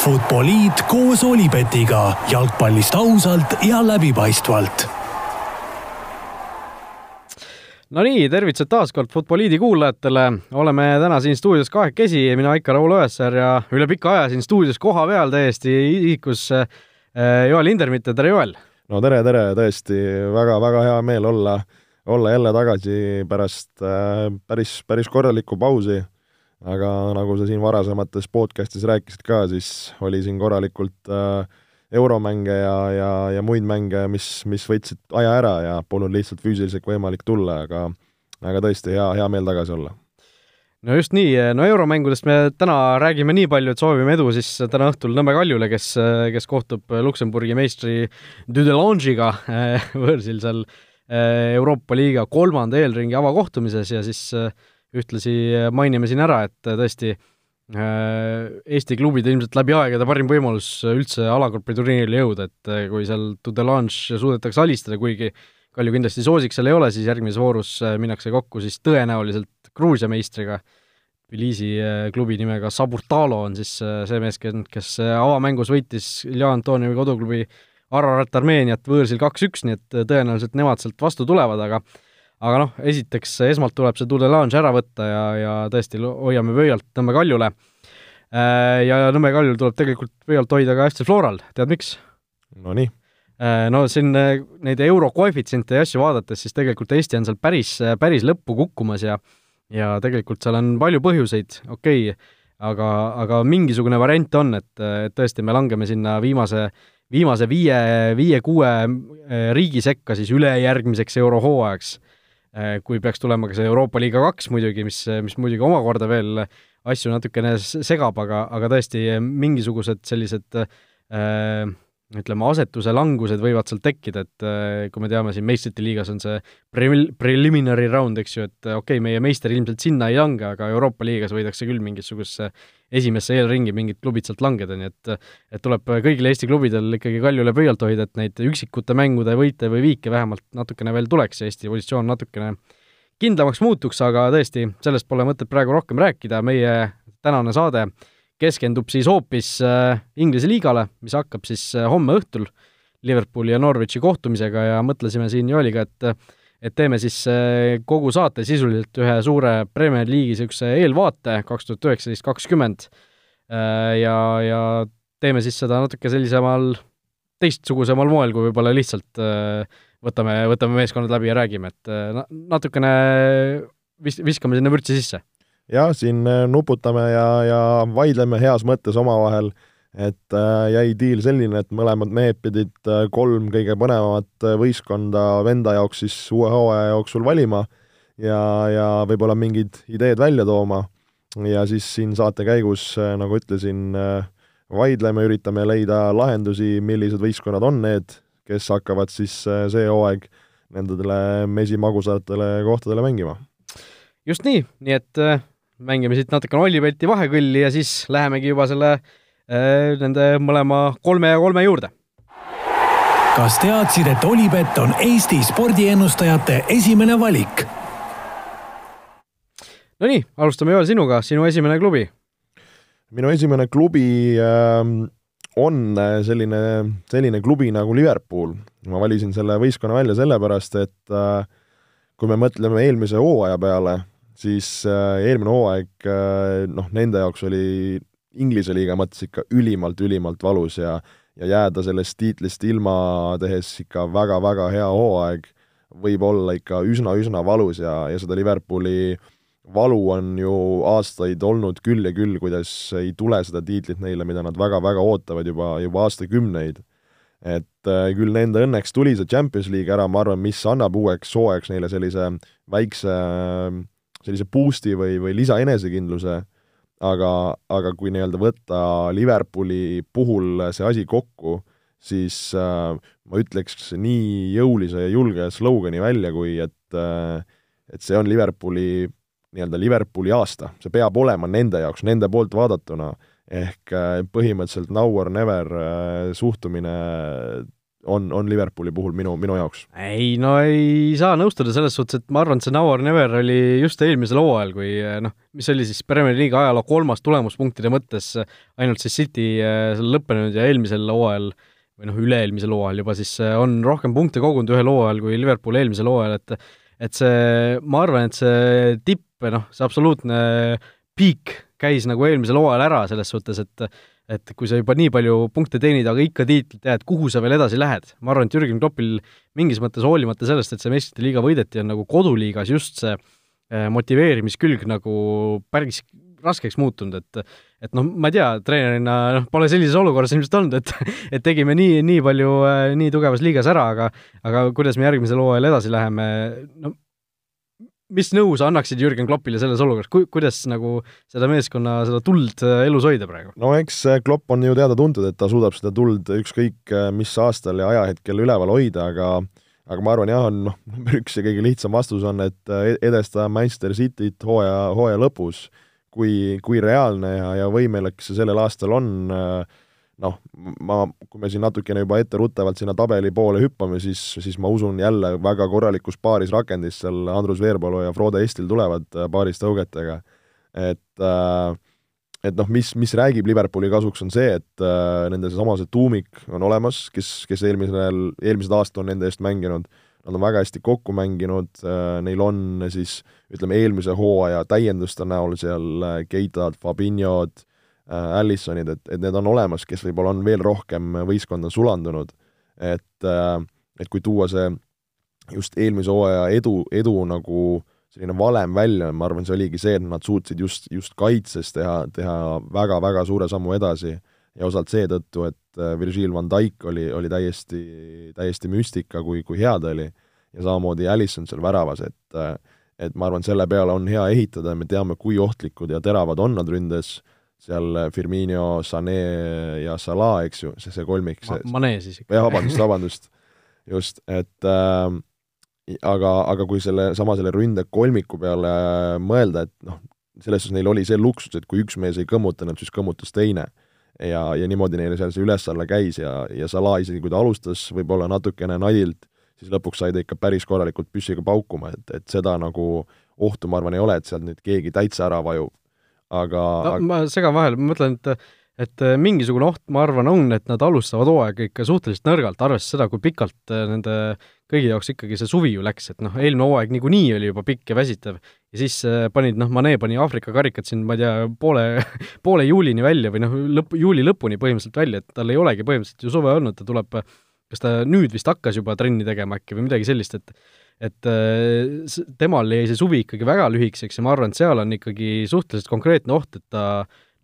Futboliit koos Olipetiga jalgpallist ausalt ja läbipaistvalt. Nonii, tervitused taas kord Futboliidi kuulajatele. oleme täna siin stuudios kahekesi, mina ikka Raul Õessar ja üle pika aja siin stuudios kohapeal täiesti isikus äh, Joel Hindermitte, tere Joel! no tere, tere, tõesti väga-väga hea meel olla, olla jälle tagasi pärast äh, päris, päris korralikku pausi aga nagu sa siin varasemates podcastis rääkisid ka, siis oli siin korralikult äh, euromänge ja, ja, ja muid mänge, mis, mis võtsid aja ära ja polnud lihtsalt füüsiliselt võimalik tulla, aga aga tõesti hea, hea meel tagasi olla. no just nii, no euromängudest me täna räägime nii palju, et soovime edu siis täna õhtul Nõmme Kaljule, kes, kes kohtub Luksemburgi meistri Dudelange'iga võõrsil seal äh, Euroopa liiga kolmanda eelringi avakohtumises ja siis äh, ühtlasi mainime siin ära, et tõesti äh, Eesti klubide ilmselt läbi aegade parim võimalus üldse alakorvpalliturniirile jõuda, et äh, kui seal Dudelange suudetakse alistada, kuigi Kalju kindlasti soosik seal ei ole, siis järgmises voorus äh, minnakse kokku siis tõenäoliselt Gruusia meistriga, Tbilisi klubi nimega Saburtalo on siis see mees, kes avamängus võitis Ilja Antoniovi koduklubi Ararat Armeeniat võõrsil kaks-üks, nii et tõenäoliselt nemad sealt vastu tulevad, aga aga noh, esiteks esmalt tuleb see Tour de Lange ära võtta ja, ja tõesti hoiame pöialt Nõmme Kaljule. Äh, ja Nõmme Kaljul tuleb tegelikult pöialt hoida ka FC Floral, tead miks? Nonii. Äh, no siin äh, neid euro koefitsiente ja asju vaadates, siis tegelikult Eesti on seal päris, päris lõppu kukkumas ja ja tegelikult seal on palju põhjuseid, okei okay,, aga, aga mingisugune variant on, et, et tõesti, me langeme sinna viimase viimase viie, viie-kuue riigi sekka siis ülejärgmiseks eurohooajaks kui peaks tulema ka see Euroopa liiga kaks muidugi, mis, mis muidugi omakorda veel asju natukene segab, aga, aga tõesti mingisugused sellised äh, ütleme, asetuse langused võivad sealt tekkida, et äh, kui me teame, siin meistrite liigas on see pre-, preliminary round, eks ju, et okei okay,, meie meister ilmselt sinna ei lange, aga Euroopa liigas võidakse küll mingisugusesse esimesse eelringi mingid klubid sealt langeda, nii et et tuleb kõigil Eesti klubidel ikkagi Kaljule pöialt hoida, et neid üksikute mängude võite või viike vähemalt natukene veel tuleks ja Eesti positsioon natukene kindlamaks muutuks, aga tõesti, sellest pole mõtet praegu rohkem rääkida, meie tänane saade keskendub siis hoopis äh, Inglise liigale, mis hakkab siis äh, homme õhtul Liverpooli ja Norwichi kohtumisega ja mõtlesime siin Joeliga, et et teeme siis äh, kogu saate sisuliselt ühe suure Premier League'i niisuguse eelvaate kaks tuhat üheksateist, kakskümmend ja, ja teeme siis seda natuke sellisemal teistsugusemal moel, kui võib-olla lihtsalt võtame, võtame meeskonnad läbi ja räägime, et natukene vis-, viskame sinna vürtsi sisse. Jah, siin nuputame ja, ja vaidleme heas mõttes omavahel et äh, jäi diil selline, et mõlemad mehed pidid äh, kolm kõige põnevamat äh, võistkonda venda jaoks siis uue hooaja jooksul valima ja, ja võib-olla mingid ideed välja tooma ja siis siin saate käigus, nagu ütlesin, vaidleme, üritame leida lahendusi, millised võistkonnad on need, kes hakkavad siis see hooaeg nendele mesimagusatele kohtadele mängima. just nii, nii et mängime siit natukene Olli-Pelti vahekõlli ja siis lähemegi juba selle äh, nende mõlema kolme ja kolme juurde. kas teadsid, et Olipet on Eesti spordiennustajate esimene valik? Nonii, alustame Joel sinuga, sinu esimene klubi. minu esimene klubi äh, on selline, selline klubi nagu Liverpool. ma valisin selle võistkonna välja sellepärast, et äh, kui me mõtleme eelmise hooaja peale, siis äh, eelmine hooaeg äh, noh, nende jaoks oli Inglise liiga mõttes ikka ülimalt-ülimalt valus ja ja jääda sellest tiitlist ilma, tehes ikka väga-väga hea hooaeg, võib olla ikka üsna-üsna valus ja, ja seda Liverpooli valu on ju aastaid olnud küll ja küll, kuidas ei tule seda tiitlit neile, mida nad väga-väga ootavad juba, juba aastakümneid. et äh, küll nende õnneks tuli see Champions League ära, ma arvan, mis annab uueks hooajaks neile sellise väikse sellise boost'i või, või lisaenesekindluse aga, aga kui nii-öelda võtta Liverpooli puhul see asi kokku, siis äh, ma ütleks nii jõulise ja julge slogani välja, kui et äh, et see on Liverpooli, nii-öelda Liverpooli aasta, see peab olema nende jaoks, nende poolt vaadatuna, ehk äh, põhimõtteliselt now or never äh, suhtumine on, on Liverpooli puhul minu, minu jaoks. ei no ei saa nõustuda selles suhtes, et ma arvan, et see Now or Never oli just eelmisel hooajal, kui noh, mis oli siis Premier League ajaloo kolmas tulemuspunktide mõttes ainult siis City seal lõppenud ja eelmisel hooajal või noh, üle-eelmisel hooajal juba siis on rohkem punkte kogunud ühel hooajal kui Liverpool eelmisel hooajal, et et see, ma arvan, et see tipp, noh, see absoluutne piik käis nagu eelmisel hooajal ära selles suhtes, et et kui sa juba nii palju punkte teenid, aga ikka tiitlit jääd, kuhu sa veel edasi lähed? ma arvan, et Jürgen Kloppil mingis mõttes hoolimata sellest, et see meistrite liiga võideti, on nagu koduliigas just see eh, motiveerimiskülg nagu päris raskeks muutunud, et et noh, ma ei tea, treenerina noh, pole sellises olukorras ilmselt olnud, et et tegime nii, nii palju eh, nii tugevas liigas ära, aga aga kuidas me järgmisel hooajal edasi läheme, no mis nõu sa annaksid Jürgen Kloppile selles olukorras, ku-, kuidas nagu seda meeskonna, seda tuld äh, elus hoida praegu? no eks äh, Klopp on ju teada-tuntud, et ta suudab seda tuld ükskõik äh, mis aastal ja ajahetkel üleval hoida, aga aga ma arvan jah, on noh, number üks ja kõige lihtsam vastus on, et edestada Manchester Cityt hooaja, hooaja lõpus, kui, kui reaalne ja, ja võimelik see sellel aastal on äh, noh, ma, kui me siin natukene juba etteruttavalt sinna tabeli poole hüppame, siis, siis ma usun jälle väga korralikus paaris rakendis seal Andrus Veerpalu ja Frode Estil tulevad äh, paaris tõugetega. et äh, et noh, mis, mis räägib Liverpooli kasuks, on see, et äh, nende seesama see tuumik on olemas, kes, kes eelmisel, eelmised aastad on nende eest mänginud, nad on väga hästi kokku mänginud äh,, neil on siis ütleme, eelmise hooaja täienduste näol seal äh, Keitad, Fabinhod, Äh, Allisonid, et, et need on olemas, kes võib-olla on veel rohkem võistkonda sulandunud. et, äh, et kui tuua see just eelmise hooaja edu, edu nagu selline valem välja, ma arvan, see oligi see, et nad suutsid just, just kaitses teha, teha väga-väga suure sammu edasi. Ja osalt seetõttu, et äh, Virgil van Dijk oli, oli täiesti, täiesti müstika, kui, kui hea ta oli, ja samamoodi Allison seal väravas, et et ma arvan, selle peale on hea ehitada. Me teame, kui ohtlikud ja teravad on nad ründes, seal Firmino, Sané ja Salah, eks ju, see, see kolmik, see Mane siis ikka. jah, vabandust, vabandust, just, et äh, aga, aga kui selle, sama selle ründekolmiku peale mõelda, et noh, selles suhtes neil oli see luksus, et kui üks mees ei kõmmutanud, siis kõmmutas teine. ja, ja niimoodi neil seal see üles-alla käis ja, ja Salah isegi, kui ta alustas võib-olla natukene nadilt, siis lõpuks sai ta ikka päris korralikult püssiga paukuma, et, et seda nagu ohtu, ma arvan, ei ole, et sealt nüüd keegi täitsa ära vajub aga no, aga... ma segan vahele, ma mõtlen, et et äh, mingisugune oht, ma arvan, on, et nad alustavad hooaega ikka suhteliselt nõrgalt, arvestades seda, kui pikalt äh, nende kõigi jaoks ikkagi see suvi ju läks, et noh, eelmine hooaeg niikuinii oli juba pikk ja väsitav. Ja siis äh, panid, noh, Mane pani Aafrika karikad siin, ma ei tea, poole, poole juulini välja või noh, lõpp, juuli lõpuni põhimõtteliselt välja, et tal ei olegi põhimõtteliselt ju suve olnud, ta tuleb, kas ta nüüd vist hakkas juba trenni tegema äkki või midagi sellist, et et äh, temal jäi see suvi ikkagi väga lühikeseks ja ma arvan, et seal on ikkagi suhteliselt konkreetne oht, et ta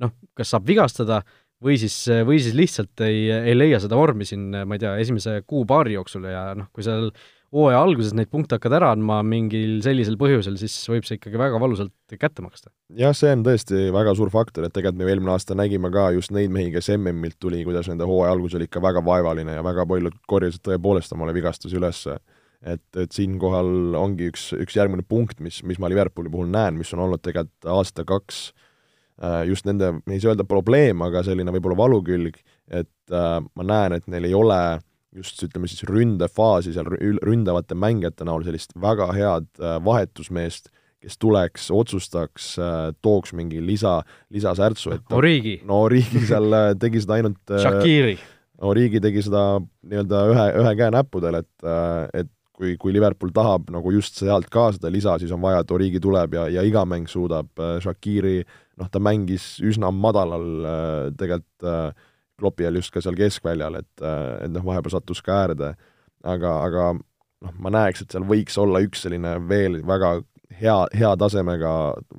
noh, kas saab vigastada või siis, või siis lihtsalt ei, ei leia seda vormi siin, ma ei tea, esimese kuu-paari jooksul ja noh, kui seal hooaja alguses neid punkte hakkad ära andma mingil sellisel põhjusel, siis võib see ikkagi väga valusalt kätte maksta. jah, see on tõesti väga suur faktor, et tegelikult me eelmine aasta nägime ka just neid mehi, kes MM-ilt tuli, kuidas nende hooaja algus oli ikka väga vaevaline ja väga paljud korjasid tõepoolest omale vigastusi ülesse et, et siinkohal ongi üks, üks järgmine punkt, mis, mis ma Liverpooli puhul näen, mis on olnud tegelikult aasta-kaks äh, just nende, ei saa öelda probleem, aga selline võib-olla valukülg, et äh, ma näen, et neil ei ole just ütleme siis ründefaasi seal ründavate mängijate näol sellist väga head äh, vahetusmeest, kes tuleks, otsustaks, tooks mingi lisa, lisasärtsu, et Origi. no Origi seal tegi seda ainult Shakiri. Origi tegi seda nii-öelda ühe, ühe käe näppudel, et, et kui, kui Liverpool tahab nagu just sealt ka seda lisa, siis on vaja, et Origi tuleb ja, ja iga mäng suudab, äh, Shakiri noh, ta mängis üsna madalal äh, tegelikult äh, Kloppi all just ka seal keskväljal, et, et noh, vahepeal sattus ka äärde, aga, aga noh, ma näeks, et seal võiks olla üks selline veel väga hea, hea tasemega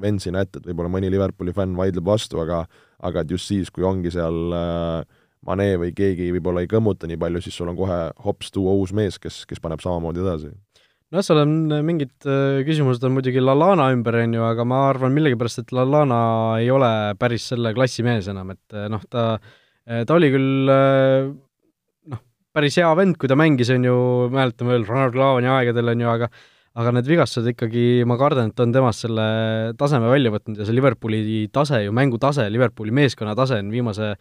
vend sinna ette, et võib-olla mõni Liverpooli fänn vaidleb vastu, aga aga et just siis, kui ongi seal äh, Mane või keegi võib-olla ei kõmmuta nii palju, siis sul on kohe hops tuua uus mees, kes, kes paneb samamoodi edasi. noh, seal on äh, mingid äh, küsimused on muidugi Lallana ümber, on ju, aga ma arvan millegipärast, et Lallana ei ole päris selle klassi mees enam, et äh, noh, ta, ta oli küll noh, päris hea vend, kui ta mängis, on ju, mäletame veel Ronald Laavani aegadel, on ju, aga aga need vigastused ikkagi, ma kardan, et on temast selle taseme välja võtnud ja see Liverpooli tase ju, mängutase, Liverpooli meeskonna tase on viimase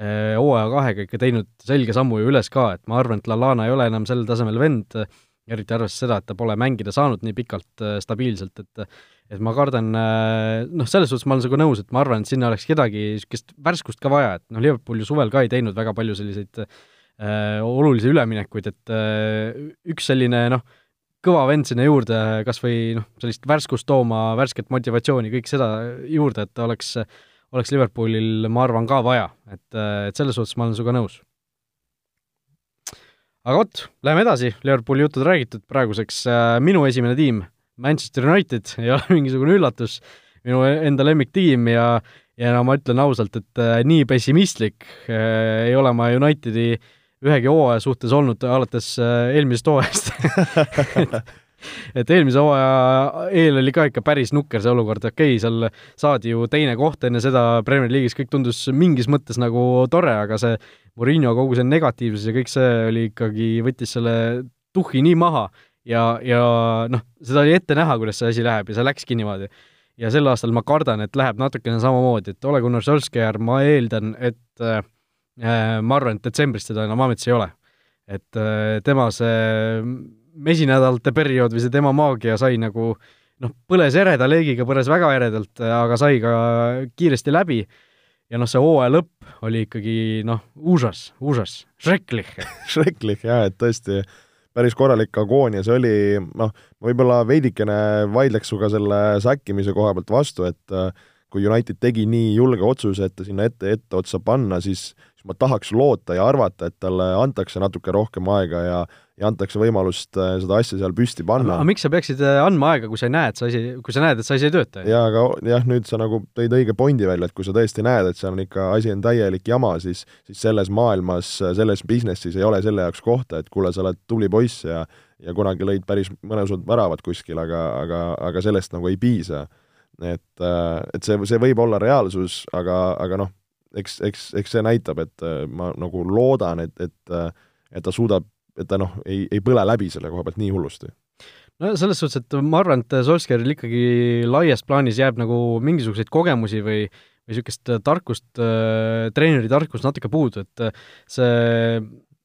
hooaja kahega ikka teinud selge sammu ju üles ka, et ma arvan, et Lallana ei ole enam sel tasemel vend, eriti arvestades seda, et ta pole mängida saanud nii pikalt stabiilselt, et et ma kardan, noh, selles suhtes ma olen sinuga nõus, et ma arvan, et sinna oleks kedagi niisugust värskust ka vaja, et noh, Liverpool ju suvel ka ei teinud väga palju selliseid äh, olulisi üleminekuid, et äh, üks selline noh, kõva vend sinna juurde, kas või noh, sellist värskust tooma, värsket motivatsiooni, kõik seda juurde, et oleks, oleks Liverpoolil, ma arvan, ka vaja, et, et selles suhtes ma olen sinuga nõus. aga vot, läheme edasi, Liverpooli jutud räägitud, praeguseks äh, minu esimene tiim Manchester United. Ei ole mingisugune üllatus, minu enda lemmiktiim ja ja no ma ütlen ausalt, et äh, nii pessimistlik äh, ei ole ma Unitedi ühegi hooaja suhtes olnud alates äh, eelmisest hooajast et eelmise hooaja eel oli ka ikka päris nukker see olukord, okei okay,, seal saadi ju teine koht enne seda Premier League'is, kõik tundus mingis mõttes nagu tore, aga see Murillo kogu see negatiivsus ja kõik see oli ikkagi, võttis selle tuhhi nii maha ja, ja noh, seda oli ette näha, kuidas see asi läheb ja see läkski niimoodi. ja sel aastal ma kardan, et läheb natukene samamoodi, et Ole Gunnar Solskjaer, ma eeldan, et äh, ma arvan, et detsembris teda enam ametis ei ole. et äh, tema see mesinädalate periood või see tema maagia sai nagu noh, põles ereda leegiga, põles väga eredalt, aga sai ka kiiresti läbi. Ja noh, see hooaja lõpp oli ikkagi noh, uusas, uusas, Schrecklich. Schrecklich jah, et tõesti päris korralik agoonia, see oli noh, võib-olla veidikene vaidleks sinuga selle säkkimise koha pealt vastu, et äh, kui United tegi nii julge otsuse, et ta sinna ette, etteotsa panna, siis, siis ma tahaks loota ja arvata, et talle antakse natuke rohkem aega ja ja antakse võimalust äh, seda asja seal püsti panna. aga miks sa peaksid äh, andma aega, kui sa ei näe, et see asi, kui sa näed, et see asi ei tööta? jaa, aga jah, nüüd sa nagu tõid õige pointi välja, et kui sa tõesti näed, et seal on ikka, asi on täielik jama, siis siis selles maailmas, selles business'is ei ole selle jaoks kohta, et kuule, sa oled tubli poiss ja ja kunagi lõid päris mõnusad väravad kuskil, aga, aga, aga sellest nagu ei piisa. et, äh, et see, see võib olla reaalsus, aga, aga noh, eks, eks, eks see näitab, et ma nagu loodan, et, et et ta suudab et ta noh, ei, ei põle läbi selle koha pealt nii hullusti. No selles suhtes, et ma arvan, et Solskjaeril ikkagi laias plaanis jääb nagu mingisuguseid kogemusi või või niisugust tarkust äh,, treeneri tarkust natuke puudu, et see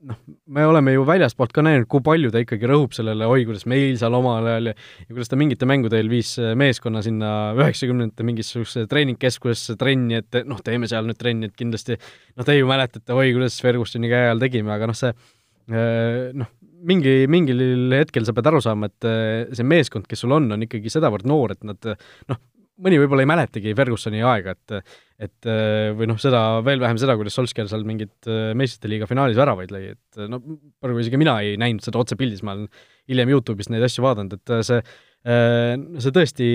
noh, me oleme ju väljaspoolt ka näinud, kui palju ta ikkagi rõhub sellele, oi, kuidas meil seal omal ajal ja, ja kuidas ta mingite mängude eel viis meeskonna sinna üheksakümnendate mingisugusesse treeningkeskusesse trenni, et noh, teeme seal nüüd trenni, et kindlasti noh, te ju mäletate, oi, kuidas Fergusoni käe all tegime, aga noh, see Äh, noh, mingi, mingil hetkel sa pead aru saama, et äh, see meeskond, kes sul on, on ikkagi sedavõrd noor, et nad noh, mõni võib-olla ei mäletagi Fergusoni aega, et et äh, või noh, seda, veel vähem seda, kuidas Solskjaer seal mingit meistrite liiga finaalis väravaid lõi, et no praegu isegi mina ei näinud seda otsepildis, ma olen hiljem Youtube'ist neid asju vaadanud, et see, see tõesti,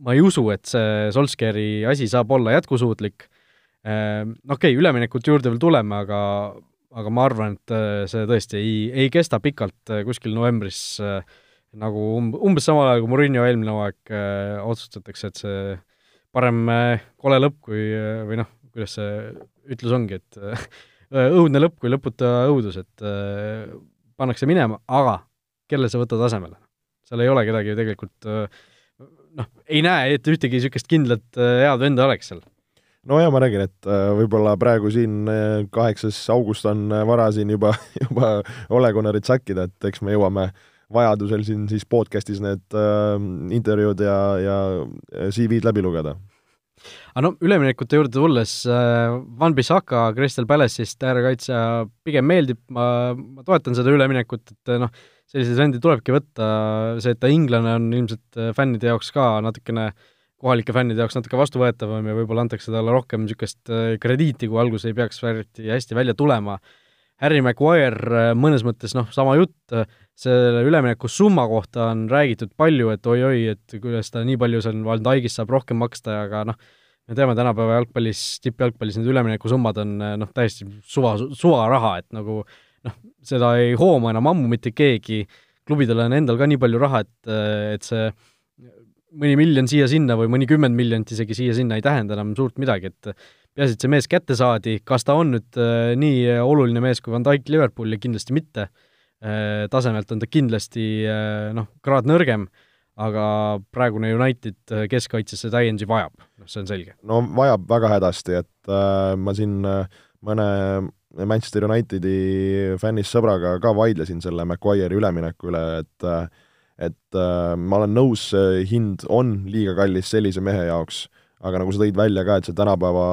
ma ei usu, et see Solskjaeri asi saab olla jätkusuutlik, okei okay,, üleminekut juurde veel tuleme, aga aga ma arvan, et äh, see tõesti ei, ei kesta pikalt äh, kuskil novembris äh, nagu um-, umbes samal ajal, kui Murillo eelmine hooaeg otsustatakse, et see parem kole lõpp kui või noh, kuidas see ütlus ongi, et õudne lõpp kui lõputa õudus, et pannakse minema, aga kelle sa võtad asemele? seal ei ole kedagi ju tegelikult noh, ei näe, et ühtegi niisugust kindlat head venda oleks seal no ja ma räägin, et äh, võib-olla praegu siin äh, kaheksas august on äh, vara siin juba, juba Ole Gunnarit sakkida, et eks me jõuame vajadusel siin siis podcast'is need äh, intervjuud ja, ja CV-d läbi lugeda. aga no üleminekute juurde tulles Van Bissaka Crystal Palace'ist äärekaitsja pigem meeldib, ma, ma toetan seda üleminekut, et noh, selliseid vendi tulebki võtta, see, et ta inglane on ilmselt fännide jaoks ka natukene äh, kohalike fännide jaoks natuke vastuvõetavam ja võib-olla antakse talle rohkem niisugust äh, krediiti, kui alguses ei peaks eriti hästi välja tulema. Harry Maguire äh, mõnes mõttes noh, sama jutt, äh, selle ülemineku summa kohta on räägitud palju, et oi-oi, et kuidas ta nii palju seal Van Dijkist saab rohkem maksta, aga noh, me teame tänapäeva jalgpallis, tippjalgpallis need üleminekusummad on noh, täiesti suva, suvaraha, et nagu noh, seda ei hooma enam ammu mitte keegi, klubidel on endal ka nii palju raha, et, et see mõni miljon siia-sinna või mõnikümmend miljonit isegi siia-sinna ei tähenda enam suurt midagi, et peaasi, et see mees kätte saadi, kas ta on nüüd äh, nii oluline mees kui Van Dijk Liverpooli, kindlasti mitte. Äh,, tasemelt on ta kindlasti äh, noh, kraad nõrgem, aga praegune United äh, keskkaitsesse täiendusi vajab, noh see on selge. no vajab väga hädasti, et äh, ma siin äh, mõne Manchester Unitedi fännist sõbraga ka vaidlesin selle Maguire'i ülemineku üle, et et äh, ma olen nõus, see hind on liiga kallis sellise mehe jaoks, aga nagu sa tõid välja ka, et see tänapäeva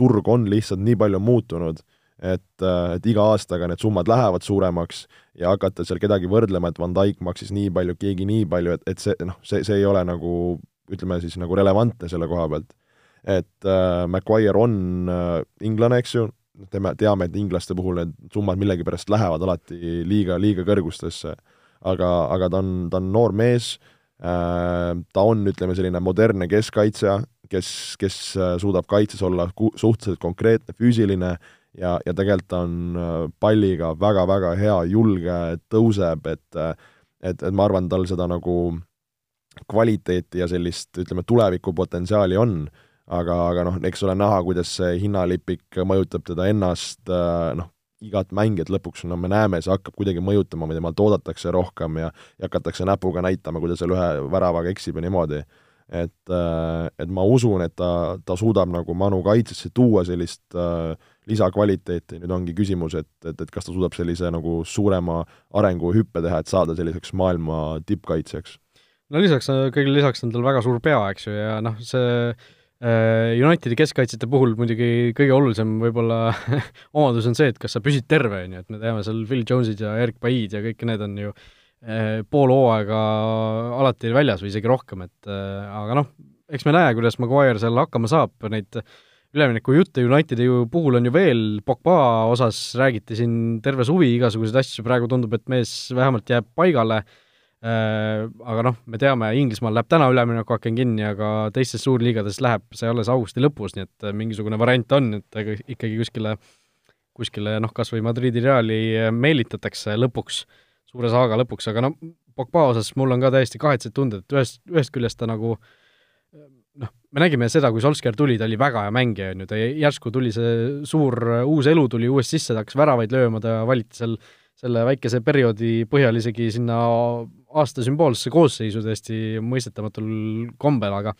turg on lihtsalt nii palju muutunud, et, et iga aastaga need summad lähevad suuremaks ja hakata seal kedagi võrdlema, et Van Dijk maksis nii palju, keegi nii palju, et, et see noh, see, see ei ole nagu ütleme siis nagu relevantne selle koha pealt. et äh, Maguire on äh, inglane, eks ju, teame, teame, et inglaste puhul need summad millegipärast lähevad alati liiga, liiga kõrgustesse. Aga, aga ta on, ta on noor mees äh,, ta on, ütleme, selline modernne keskkaitsja, kes, kes äh, suudab kaitses olla ku-, suhteliselt konkreetne, füüsiline ja, ja tegelikult ta on äh, palliga väga-väga hea, julge, tõuseb, et et, et ma arvan, tal seda nagu kvaliteeti ja sellist, ütleme, tulevikupotentsiaali on. Aga, aga noh, eks ole näha, kuidas see hinnalipik mõjutab teda ennast, noh, igat mängijat lõpuks, no me näeme, see hakkab kuidagi mõjutama, mida temalt oodatakse rohkem ja ja hakatakse näpuga näitama, kui ta seal ühe väravaga eksib ja niimoodi. et, äh, et ma usun, et ta, ta suudab nagu Manu kaitsesse tuua sellist äh, lisakvaliteeti, nüüd ongi küsimus, et, et, et kas ta suudab sellise nagu suurema arenguhüppe teha, et saada selliseks maailma tippkaitsjaks. no lisaks, kõigile lisaks on tal väga suur pea, eks ju, ja noh, see Unitedi keskkaitsjate puhul muidugi kõige olulisem võib-olla omadus on see, et kas sa püsid terve, on ju, et me teame seal Phil Jones'id ja Erik Baid ja kõik need on ju äh, pool hooaega alati väljas või isegi rohkem, et äh, aga noh, eks me näe, kuidas Maguire seal hakkama saab, neid ülemineku jutte Unitedi ju puhul on ju veel, Pogba osas räägiti siin terve suvi igasuguseid asju, praegu tundub, et mees vähemalt jääb paigale. äh,, Äh, aga noh, me teame, Inglismaal läheb täna üleminekuaken kinni, aga teistes suurliigades läheb see alles augusti lõpus, nii et äh, mingisugune variant on, et ikkagi kuskile, kuskile noh, kas või Madridi Reali äh, meelitatakse lõpuks, suure saaga lõpuks, aga noh, Pogba osas mul on ka täiesti kahetsed tunded, et ühest, ühest küljest ta nagu noh, me nägime seda, kui Solskjaer tuli, ta oli väga hea mängija, on ju, ta järsku tuli see suur uus elu tuli uuesti sisse, ta hakkas väravaid lööma, ta valiti seal selle väikese perioodi põhjal isegi sinna aasta sümboolsesse koosseisu täiesti mõistetamatul kombel, aga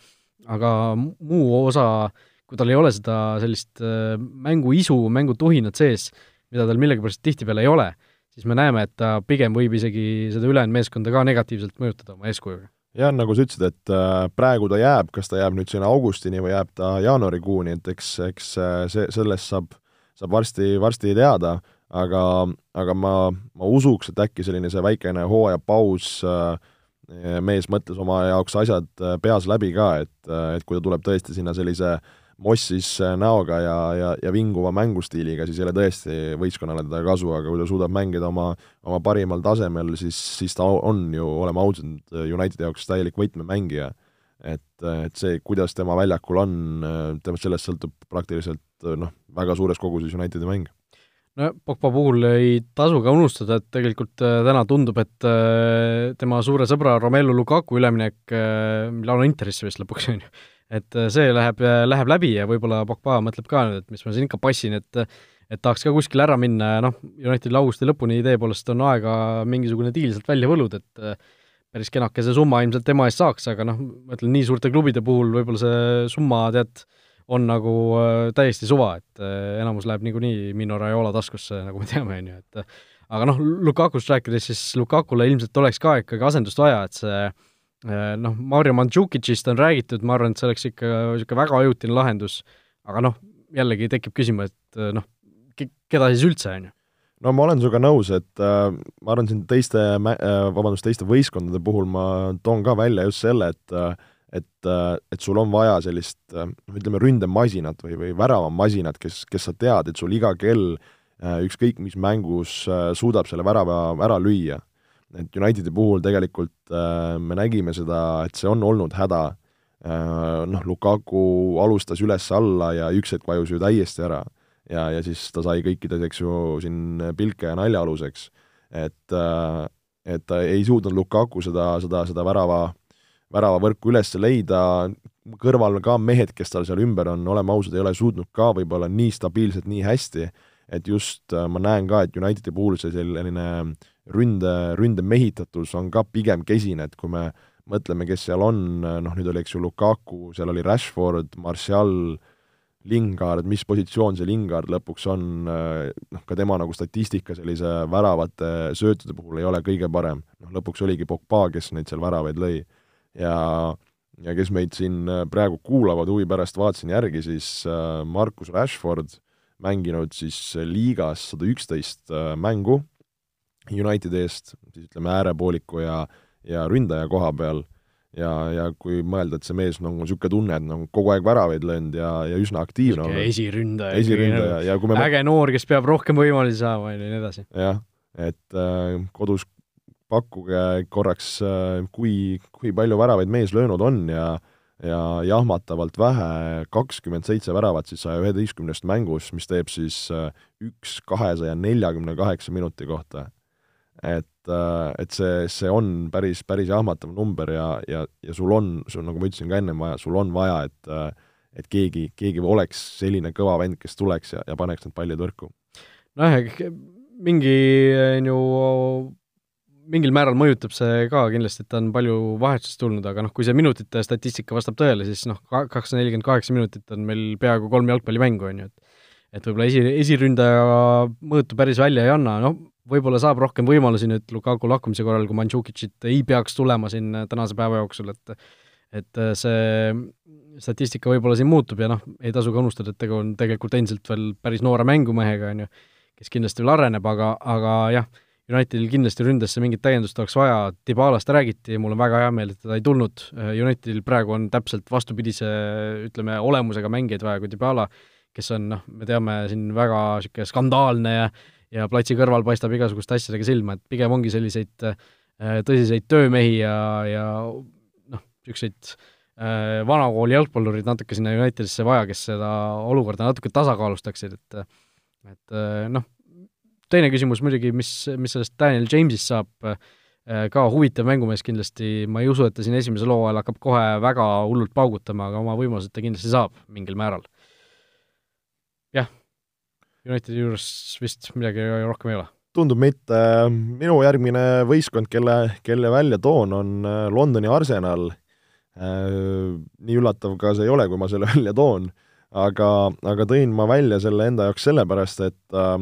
aga muu osa, kui tal ei ole seda sellist äh, mänguisu, mängutuhinat sees, mida tal millegipärast tihtipeale ei ole, siis me näeme, et ta pigem võib isegi seda ülejäänud meeskonda ka negatiivselt mõjutada oma eeskujuga. jah, nagu sa ütlesid, et äh, praegu ta jääb, kas ta jääb nüüd sinna augustini või jääb ta jaanuarikuuni, et eks, eks äh, see, sellest saab, saab varsti, varsti teada aga, aga ma, ma usuks, et äkki selline see väikene hooajapaus äh, mees mõtles oma jaoks asjad äh, peas läbi ka, et, äh, et kui ta tuleb tõesti sinna sellise mossis näoga ja, ja, ja vinguva mängustiiliga, siis ei ole tõesti võistkonnale teda kasu, aga kui ta suudab mängida oma, oma parimal tasemel, siis, siis ta on ju, oleme ausad, Unitedi jaoks täielik võtmemängija. et, et see, kuidas tema väljakul on, temast sellest sõltub praktiliselt noh, väga suures koguses Unitedi mäng no Pogba puhul ei tasu ka unustada, et tegelikult äh, täna tundub, et äh, tema suure sõbra Romelu Lukaku üleminek äh, Milano Interisse vist lõpuks, on ju, et see läheb, läheb läbi ja võib-olla Pogba mõtleb ka nüüd, et mis ma siin ikka passin, et et tahaks ka kuskile ära minna ja noh, Unitedil augusti lõpuni idee poolest on aega mingisugune diil sealt välja võluda, et päris kenakese summa ilmselt tema eest saaks, aga noh, ma ütlen, nii suurte klubide puhul võib-olla see summa, tead, on nagu äh, täiesti suva, et äh, enamus läheb niikuinii Mino Raiola taskusse, nagu me teame, on ju, et äh, aga noh, Lukakust rääkides, siis Lukakule ilmselt oleks ka ikkagi asendust vaja, et see noh, Mario Mandžukitšist on räägitud, ma arvan, et see oleks ikka niisugune väga ajutine lahendus, aga noh, jällegi tekib küsimus, et noh, keda siis üldse, on ju? No ma olen sinuga nõus, et äh, ma arvan, siin teiste äh,, vabandust, teiste võistkondade puhul ma toon ka välja just selle, et äh, et, äh, et sul on vaja sellist noh, ütleme, ründemasinat või, või väravamasinat, kes, kes sa tead, et sul iga kell äh, ükskõik mis mängus suudab selle värava ära lüüa. et Unitedi puhul tegelikult me nägime seda, et see on olnud häda, noh, Lukaku alustas üles-alla ja üks hetk vajus ju täiesti ära. ja, ja siis ta sai kõikides, eks ju, siin pilke ja nalja aluseks. et, et ta ei suutnud Lukaku seda, seda, seda värava väravavõrku üles leida, kõrval ka mehed, kes tal seal ümber on, oleme ausad, ei ole suutnud ka võib-olla nii stabiilselt, nii hästi, et just äh, ma näen ka, et Unitedi puhul see selline ründe, ründe mehitatus on ka pigem kesine, et kui me mõtleme, kes seal on, noh nüüd oli, eks ju, Lukaku, seal oli Rashford, Martial, Lingard, mis positsioon see Lingard lõpuks on, noh, ka tema nagu statistika sellise väravate söötude puhul ei ole kõige parem. noh, lõpuks oligi Pogba, kes neid seal väravaid lõi. Ja, ja kes meid siin praegu kuulavad huvi pärast, vaatasin järgi, siis Markus Rashford mänginud siis liigas sada üksteist mängu Unitedi eest, siis ütleme äärepooliku ja, ja ründaja koha peal ja, ja kui mõelda, et see mees on nagu niisugune tunne, et nagu kogu aeg väravaid löönud ja, ja üsna aktiivne olnud. esiründaja. esiründaja ja kui me äge noor, kes peab rohkem võimalusi saama ja nii edasi. jah, et äh, kodus pakkuge korraks äh,, kui, kui palju väravaid mees löönud on ja ja jahmatavalt vähe, kakskümmend seitse väravat siis saja üheteistkümnest mängus, mis teeb siis äh, üks kahesaja neljakümne kaheksa minuti kohta et, äh, et see, see on päris, päris jahmatav number ja, ja, ja sul on, sul, nagu ma ütlesin ka ennem vaja, sul on vaja, et et keegi, keegi oleks selline kõva vend, kes tuleks ja, ja paneks need pallid võrku. nojah, mingi, on ju, mingil määral mõjutab see ka kindlasti, et ta on palju vahetusest tulnud, aga noh, kui see minutite statistika vastab tõele, siis noh, kakssada nelikümmend kaheksa minutit on meil peaaegu kolm jalgpallimängu, on ju, et et võib-olla esi, esiründaja mõõtu päris välja ei anna, noh, võib-olla saab rohkem võimalusi nüüd Lukaku lahkumise korral, kui Mandžukitšit ei peaks tulema siin tänase päeva jooksul, et et see statistika võib-olla siin muutub ja noh, ei tasu ka unustada, et tegu on tegelikult endiselt veel päris noore mängumehega, on ju, kes kindlasti veel areneb, aga, aga jah, Unitedil kindlasti ründesse mingit täiendust oleks vaja, Dybalast räägiti, mul on väga hea meel, et teda ei tulnud, Unitedil praegu on täpselt vastupidise, ütleme, olemusega mängijaid vaja kui Dybala, kes on noh, me teame siin väga niisugune skandaalne ja ja platsi kõrval paistab igasuguste asjadega silma, et pigem ongi selliseid äh, tõsiseid töömehi ja, ja noh, niisuguseid äh, vanakooli jalgpallurid natuke sinna Unitedisse vaja, kes seda olukorda natuke tasakaalustaksid, et et äh, noh, teine küsimus muidugi, mis, mis sellest Daniel Jamesist saab, ka huvitav mängumees kindlasti, ma ei usu, et ta siin esimesel hooajal hakkab kohe väga hullult paugutama, aga oma võimalused ta kindlasti saab mingil määral. jah Unitedi juures vist midagi rohkem ei ole? tundub mitte, minu järgmine võistkond, kelle, kelle välja toon, on äh, Londoni Arsenal. Äh, nii üllatav ka see ei ole, kui ma selle välja toon, aga, aga tõin ma välja selle enda jaoks sellepärast, et äh,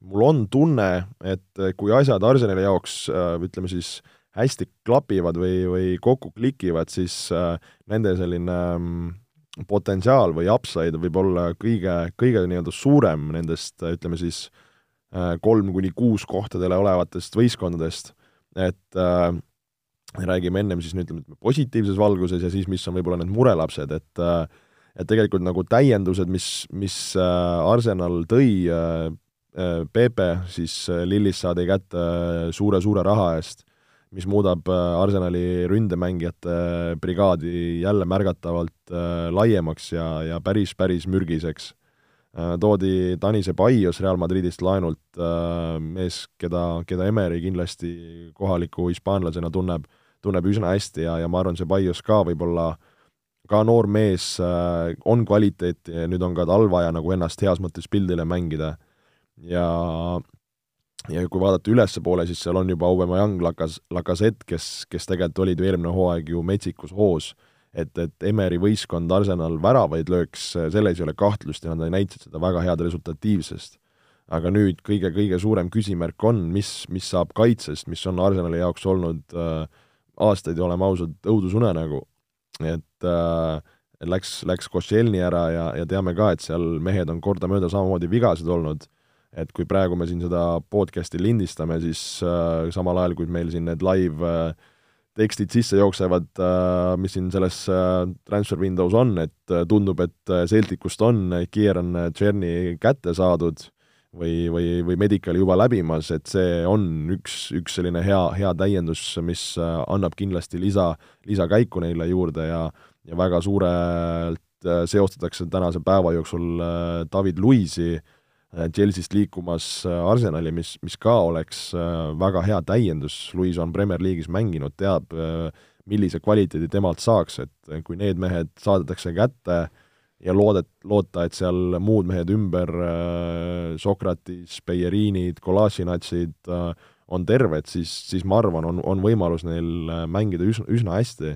mul on tunne, et kui asjad Arsenali jaoks äh, ütleme siis hästi klapivad või, või kokku klikivad, siis äh, nende selline äh, potentsiaal või upside võib olla kõige, kõige nii-öelda suurem nendest, ütleme siis, äh, kolm kuni kuus kohtadele olevatest võistkondadest, et äh, räägime ennem siis nüüd ütleme positiivses valguses ja siis, mis on võib-olla need murelapsed, et äh, et tegelikult nagu täiendused, mis, mis äh, Arsenal tõi äh,, äh Pepe siis Lillis saadi kätte suure-suure raha eest mis muudab äh, Arsenali ründemängijate äh, brigaadi jälle märgatavalt äh, laiemaks ja, ja päris, päris mürgiseks. Toodi Tanise Paios Real Madridist laenult, mees, keda, keda Emeri kindlasti kohaliku hispaanlasena tunneb, tunneb üsna hästi ja, ja ma arvan, see Paios ka võib-olla ka noor mees, on kvaliteeti ja nüüd on ka tal vaja nagu ennast heas mõttes pildile mängida. Ja ja kui vaadata ülespoole, siis seal on juba Aubameyang, Lakas-, Lacazette, kes, kes tegelikult olid ju eelmine hooaeg ju metsikus hoos, et, et Emeri võistkond Arsenal väravaid lööks, selles ei ole kahtlust ja nad näitasid seda väga head resultatiivsest. aga nüüd kõige-kõige suurem küsimärk on, mis, mis saab kaitsest, mis on Arsenali jaoks olnud äh, aastaid, oleme ausad, õudusunenägu. et äh, läks, läks Koscielny ära ja, ja teame ka, et seal mehed on kordamööda samamoodi vigased olnud et kui praegu me siin seda podcast'i lindistame, siis äh, samal ajal, kui meil siin need live äh, tekstid sisse jooksevad äh,, mis siin selles äh, transfer windows on, et äh, tundub, et äh, Celticust on Kieran Tšerni kätte saadud või, või, või Medicali juba läbimas, et see on üks, üks selline hea, hea täiendus, mis äh, annab kindlasti lisa, lisakäiku neile juurde ja ja väga suurelt äh, seostatakse tänase päeva jooksul äh, David Luisi äh, Äh, Chelsea'st liikumas äh, Arsenali, mis, mis ka oleks äh, väga hea täiendus, Luis on Premier League'is mänginud, teab, millise kvaliteedi temalt saaks, et kui need mehed saadetakse kätte ja loodet, loota, et seal muud mehed ümber, Sokratis, Beierinid, Kolassinatsid on terved, siis, siis ma arvan, on, on võimalus neil mängida üsna, üsna hästi.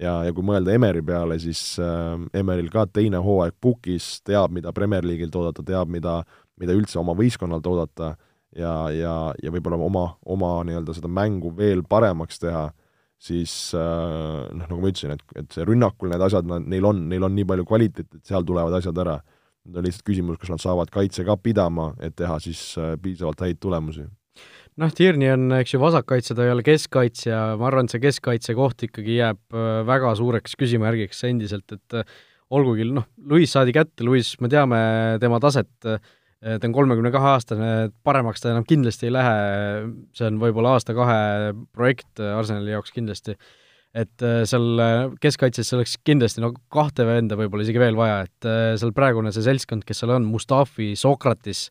ja, ja kui mõelda Emeri peale, siis äh, Emeril ka teine hooaeg pukis, teab, mida Premier Leaguilt oodata, teab, mida, mida üldse oma võistkonnalt oodata ja, ja, ja võib-olla oma, oma nii-öelda seda mängu veel paremaks teha, siis äh, noh, nagu ma ütlesin, et, et see rünnakul need asjad, neil on, neil on nii palju kvaliteeti, et seal tulevad asjad ära. nüüd on lihtsalt küsimus, kas nad saavad kaitse ka pidama, et teha siis äh, piisavalt häid tulemusi noh, Tierney on, eks ju, vasakkaitse, ta ei ole keskkaitsja, ma arvan, et see keskkaitse koht ikkagi jääb äh, väga suureks küsimärgiks endiselt, et olgugi noh, Luis saadi kätte, Luis, me teame tema taset, ta on kolmekümne kahe aastane, paremaks ta enam kindlasti ei lähe, see on võib-olla aasta-kahe projekt Arsenali jaoks kindlasti, et seal keskkaitses oleks kindlasti no kahte venda võib-olla isegi veel vaja, et seal praegune see seltskond, kes seal on, Mustafi, Sokratis,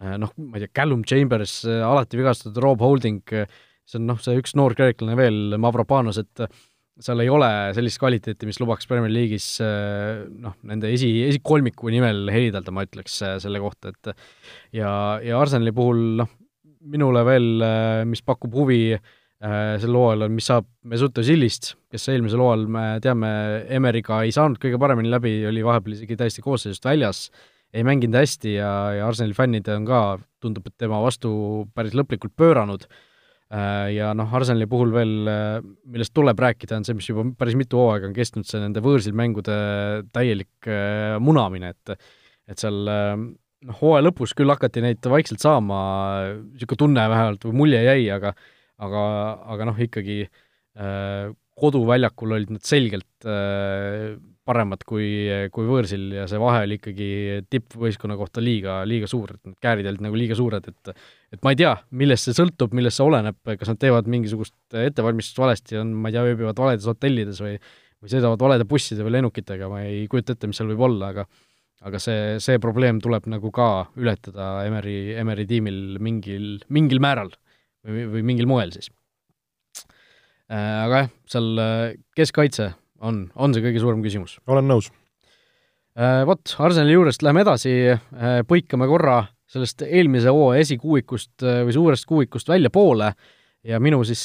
noh, ma ei tea, Callum Chambers, alati vigastatud, Rob Holding, see on noh, see üks noor kreeklane veel, Mavropanos, et seal ei ole sellist kvaliteeti, mis lubaks Premier League'is noh, nende esi, esikolmiku nimel helidada, ma ütleks selle kohta, et ja, ja Arsenali puhul noh, minule veel, mis pakub huvi sel hooajal, on, mis saab Mesut Özilist, kes eelmisel hooajal, me teame, Emeriga ei saanud kõige paremini läbi, oli vahepeal isegi täiesti koosseisust väljas ei mänginud hästi ja, ja Arsenali fännid on ka, tundub, et tema vastu päris lõplikult pööranud, äh, ja noh, Arsenali puhul veel, äh, millest tuleb rääkida, on see, mis juba päris mitu hooaega on kestnud, see nende võõrsil mängude täielik äh, munamine, et et seal noh, hooaja lõpus küll hakati neid vaikselt saama, niisugune tunne vähemalt või mulje jäi, aga aga, aga noh, ikkagi koduväljakul olid nad selgelt paremad kui, kui võõrsil ja see vahe oli ikkagi tippvõistkonna kohta liiga, liiga suur, et need käärid olid nagu liiga suured, et et ma ei tea, millest see sõltub, millest see oleneb, kas nad teevad mingisugust ettevalmistust valesti, on, ma ei tea, ööbivad valedes hotellides või või sõidavad valede busside või lennukitega, ma ei kujuta ette, mis seal võib olla, aga aga see, see probleem tuleb nagu ka ületada Emeri, Emeri tiimil mingil, mingil määral või, või mingil moel siis. Äh, aga jah, seal keskkaitse on, on see kõige suurem küsimus. olen nõus. Äh, vot, Arsenali juurest läheme edasi, äh, põikame korra sellest eelmise hooaja esikuuikust äh, või suurest kuuikust väljapoole ja minu siis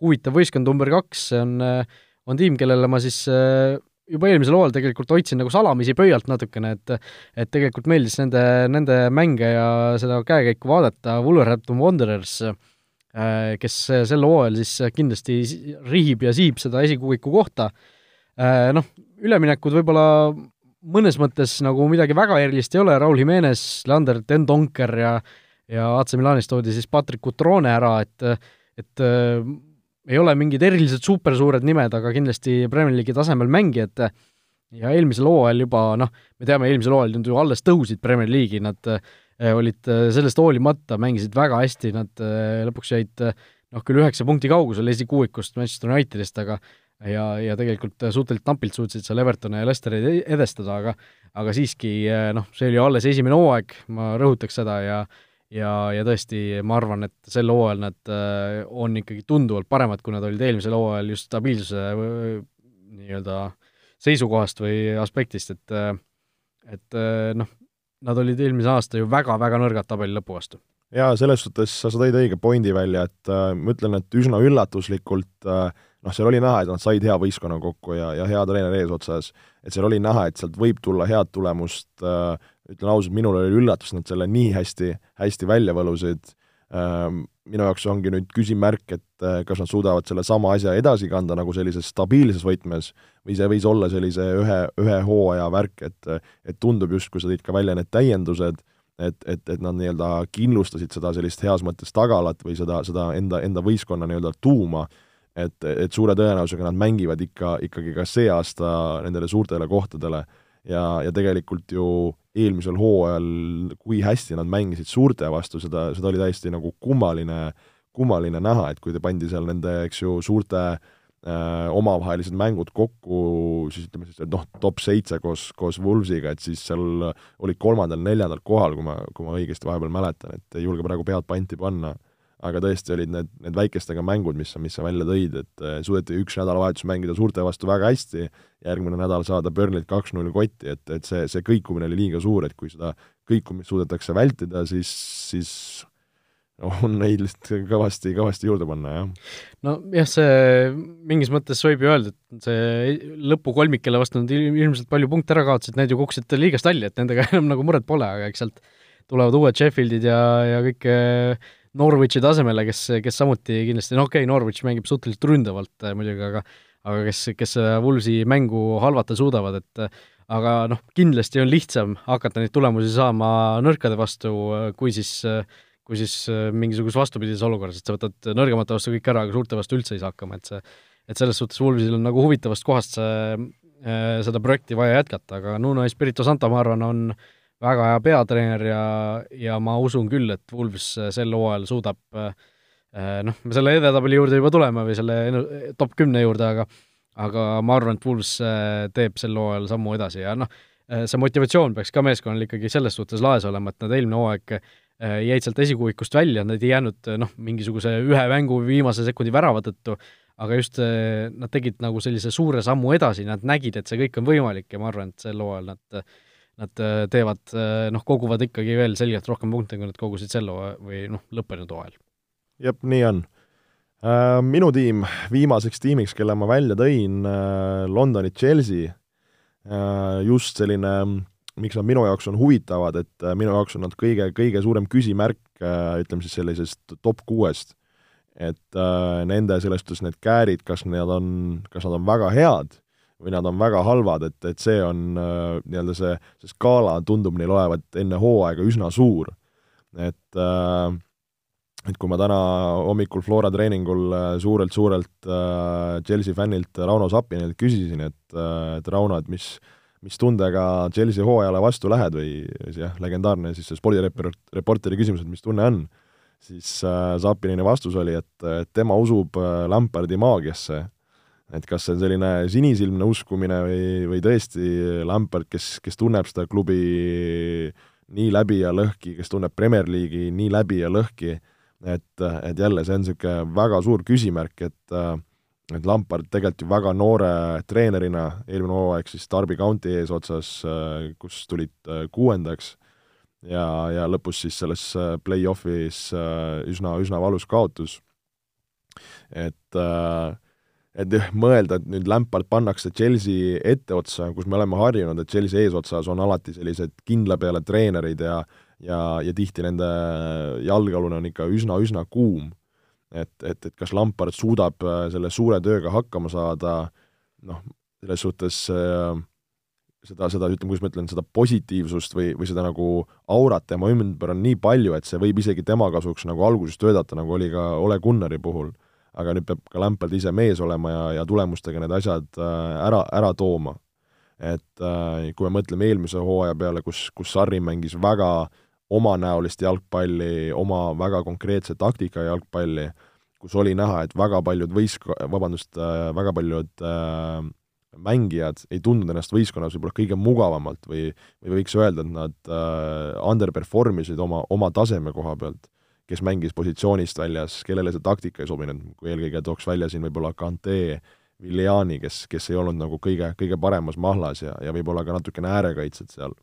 huvitav võistkond number kaks on, on tiim, kellele ma siis juba eelmisel hooajal tegelikult hoidsin nagu salamisi pöialt natukene, et et tegelikult meeldis nende, nende mänge ja seda käekäiku vaadata, Wolverhampton Wanderers äh, Äh, kes sel hooajal siis kindlasti rihib ja siib seda esikuuiku kohta. Äh, noh, üleminekud võib-olla mõnes mõttes nagu midagi väga erilist ei ole, Raul Jimenez, Leander Tendonker ja ja AC Milanis toodi siis Patrick Cutrone ära, et et äh, ei ole mingid erilised supersuured nimed, aga kindlasti Premier League'i tasemel mängijad ja eelmisel hooajal juba noh, me teame, eelmisel hooajal nad ju alles tõusid Premier League'i, nad Äh, olid äh, sellest hoolimata, mängisid väga hästi, nad äh, lõpuks jäid noh, küll üheksa punkti kaugusel esikuuikust Manchester Unitedist, aga ja, ja tegelikult suhteliselt napilt suutsid seal Evertoni ja Leicesteri edestada, aga aga siiski noh, see oli alles esimene hooaeg, ma rõhutaks seda, ja ja, ja tõesti, ma arvan, et sel hooajal nad on ikkagi tunduvalt paremad, kui nad olid eelmisel hooajal just stabiilsuse nii-öelda seisukohast või aspektist, et et noh, nad olid eelmise aasta ju väga-väga nõrgad tabeli lõpu vastu. jaa, selles suhtes sa, sa tõid õige pointi välja, et äh, ma ütlen, et üsna üllatuslikult äh, noh, seal oli näha, et nad said hea võistkonna kokku ja, ja hea treener eesotsas, et seal oli näha, et sealt võib tulla head tulemust äh,, ütlen ausalt, minul oli üllatus, nad selle nii hästi, hästi välja võlusid äh,, minu jaoks ongi nüüd küsimärk, et äh, kas nad suudavad selle sama asja edasi kanda nagu sellises stabiilses võtmes või see võis olla sellise ühe, ühe hooaja värk, et et tundub justkui, sa tõid ka välja need täiendused, et, et, et nad nii-öelda kindlustasid seda sellist heas mõttes tagalat või seda, seda enda, enda võistkonna nii-öelda tuuma, et, et suure tõenäosusega nad mängivad ikka, ikkagi ka see aasta nendele suurtele kohtadele. Ja, ja tegelikult ju eelmisel hooajal, kui hästi nad mängisid suurte vastu, seda, seda oli täiesti nagu kummaline, kummaline näha, et kui te pandi seal nende, eks ju, suurte äh, omavahelised mängud kokku, siis ütleme siis, et noh, top seitse koos, koos Wolvesiga, et siis seal olid kolmandal-neljandal kohal, kui ma, kui ma õigesti vahepeal mäletan, et ei julge praegu pead panti panna. Aga tõesti olid need, need väikestega mängud, mis sa, mis sa välja tõid, et äh, suudeti üks nädalavahetus mängida suurte vastu väga hästi, järgmine nädal saada Burnley't kaks-null kotti, et, et see, see kõikumine oli liiga suur, et kui seda kõikumist suudetakse vältida, siis, siis on neid lihtsalt kõvasti, kõvasti juurde panna, jah. nojah, see mingis mõttes võib ju öelda, et see lõpukolmik, kelle vastu nad ilmselt palju punkte ära kaotasid, need ju kukkusid liigast välja, et nendega enam nagu muret pole, aga eks sealt tulevad uued Sheffieldid ja, ja kõik äh, Norwichi tasemele, kes, kes samuti kindlasti, no okei okay,, Norwich mängib suhteliselt ründavalt äh, muidugi, aga aga kes, kes Woolsi mängu halvata suudavad, et aga noh, kindlasti on lihtsam hakata neid tulemusi saama nõrkade vastu, kui siis kui siis mingisuguses vastupidises olukorras, et sa võtad nõrgemate vastu kõik ära, aga suurte vastu üldse ei saa hakkama, et see et selles suhtes Woolsil on nagu huvitavast kohast see, seda projekti vaja jätkata, aga Nuno Espirito Santo, ma arvan, on väga hea peatreener ja, ja ma usun küll, et Wolves sel hooajal suudab äh, Äh, noh, me selle edetabeli juurde juba tuleme või selle top kümne juurde, aga aga ma arvan, et äh, teeb sel hooajal sammu edasi ja noh, äh, see motivatsioon peaks ka meeskonnal ikkagi selles suhtes laes olema, et nad eelmine hooaeg jäid sealt esikuuikust välja, nad ei jäänud noh, mingisuguse ühe mängu viimase sekundi värava tõttu, aga just nad tegid nagu sellise suure sammu edasi, nad nägid, et see kõik on võimalik ja ma arvan, et sel hooajal nad Nad teevad, noh, koguvad ikkagi veel selgelt rohkem punkte, kui nad kogusid sel hooajal või noh, lõppenud hooajal jep, nii on. Äh, minu tiim, viimaseks tiimiks, kelle ma välja tõin, äh, Londoni Chelsea, äh, just selline, miks nad minu jaoks on huvitavad, et minu jaoks on nad kõige, kõige suurem küsimärk, ütleme siis sellisest top kuuest. et nende selles suhtes need käärid, kas nad on, kas nad on väga head või nad on väga halvad, et, et see on nii-öelda see, see skaala tundub neil olevat enne hooaega üsna suur. et äh, et kui ma täna hommikul Flora treeningul suurelt-suurelt äh, äh, Chelsea fännilt Rauno Sapinilt küsisin, et, äh, et Rauno, et mis, mis tundega Chelsea hooajale vastu lähed või jah, legendaarne siis see spordireporteri küsimus, et mis tunne on, siis äh, Sapinini vastus oli, et, et tema usub äh, Lampardi maagiasse. et kas see on selline sinisilmne uskumine või, või tõesti Lampard, kes, kes tunneb seda klubi nii läbi ja lõhki, kes tunneb Premier League'i nii läbi ja lõhki et, et jälle, see on niisugune väga suur küsimärk, et et Lampard tegelikult ju väga noore treenerina, eelmine hooaeg siis Derby County eesotsas, kus tulid kuuendaks, ja, ja lõpus siis selles play-off'is üsna, üsna valus kaotus. et et mõelda, et nüüd Lampard pannakse Chelsea etteotsa, kus me oleme harjunud, et Chelsea eesotsas on alati sellised kindla peale treenerid ja ja, ja tihti nende jalgealune on ikka üsna-üsna kuum. Et, et, et kas Lampard suudab äh, selle suure tööga hakkama saada, noh, selles suhtes äh, seda, seda, ütleme, kuidas ma ütlen, seda positiivsust või, või seda nagu aurat tema ümber on nii palju, et see võib isegi tema kasuks nagu alguses töötada, nagu oli ka Ole Gunnari puhul. aga nüüd peab ka Lampard ise mees olema ja, ja tulemustega need asjad äh, ära, ära tooma. et kui me mõtleme eelmise hooaja peale, kus, kus Sarri mängis väga äh, omanäolist jalgpalli, oma väga konkreetse taktika jalgpalli, kus oli näha, et väga paljud võisk-, vabandust, äh, väga paljud äh, mängijad ei tundnud ennast võistkonnas võib-olla kõige mugavamalt või, või võiks öelda, et nad äh, underperform isid oma, oma taseme koha pealt, kes mängis positsioonist väljas, kellele see taktika ei sobinud, kui eelkõige tooks välja siin võib-olla Kante, Viljani, kes, kes ei olnud nagu kõige, kõige paremas mahlas ja, ja võib-olla ka natukene äärekaitsjad seal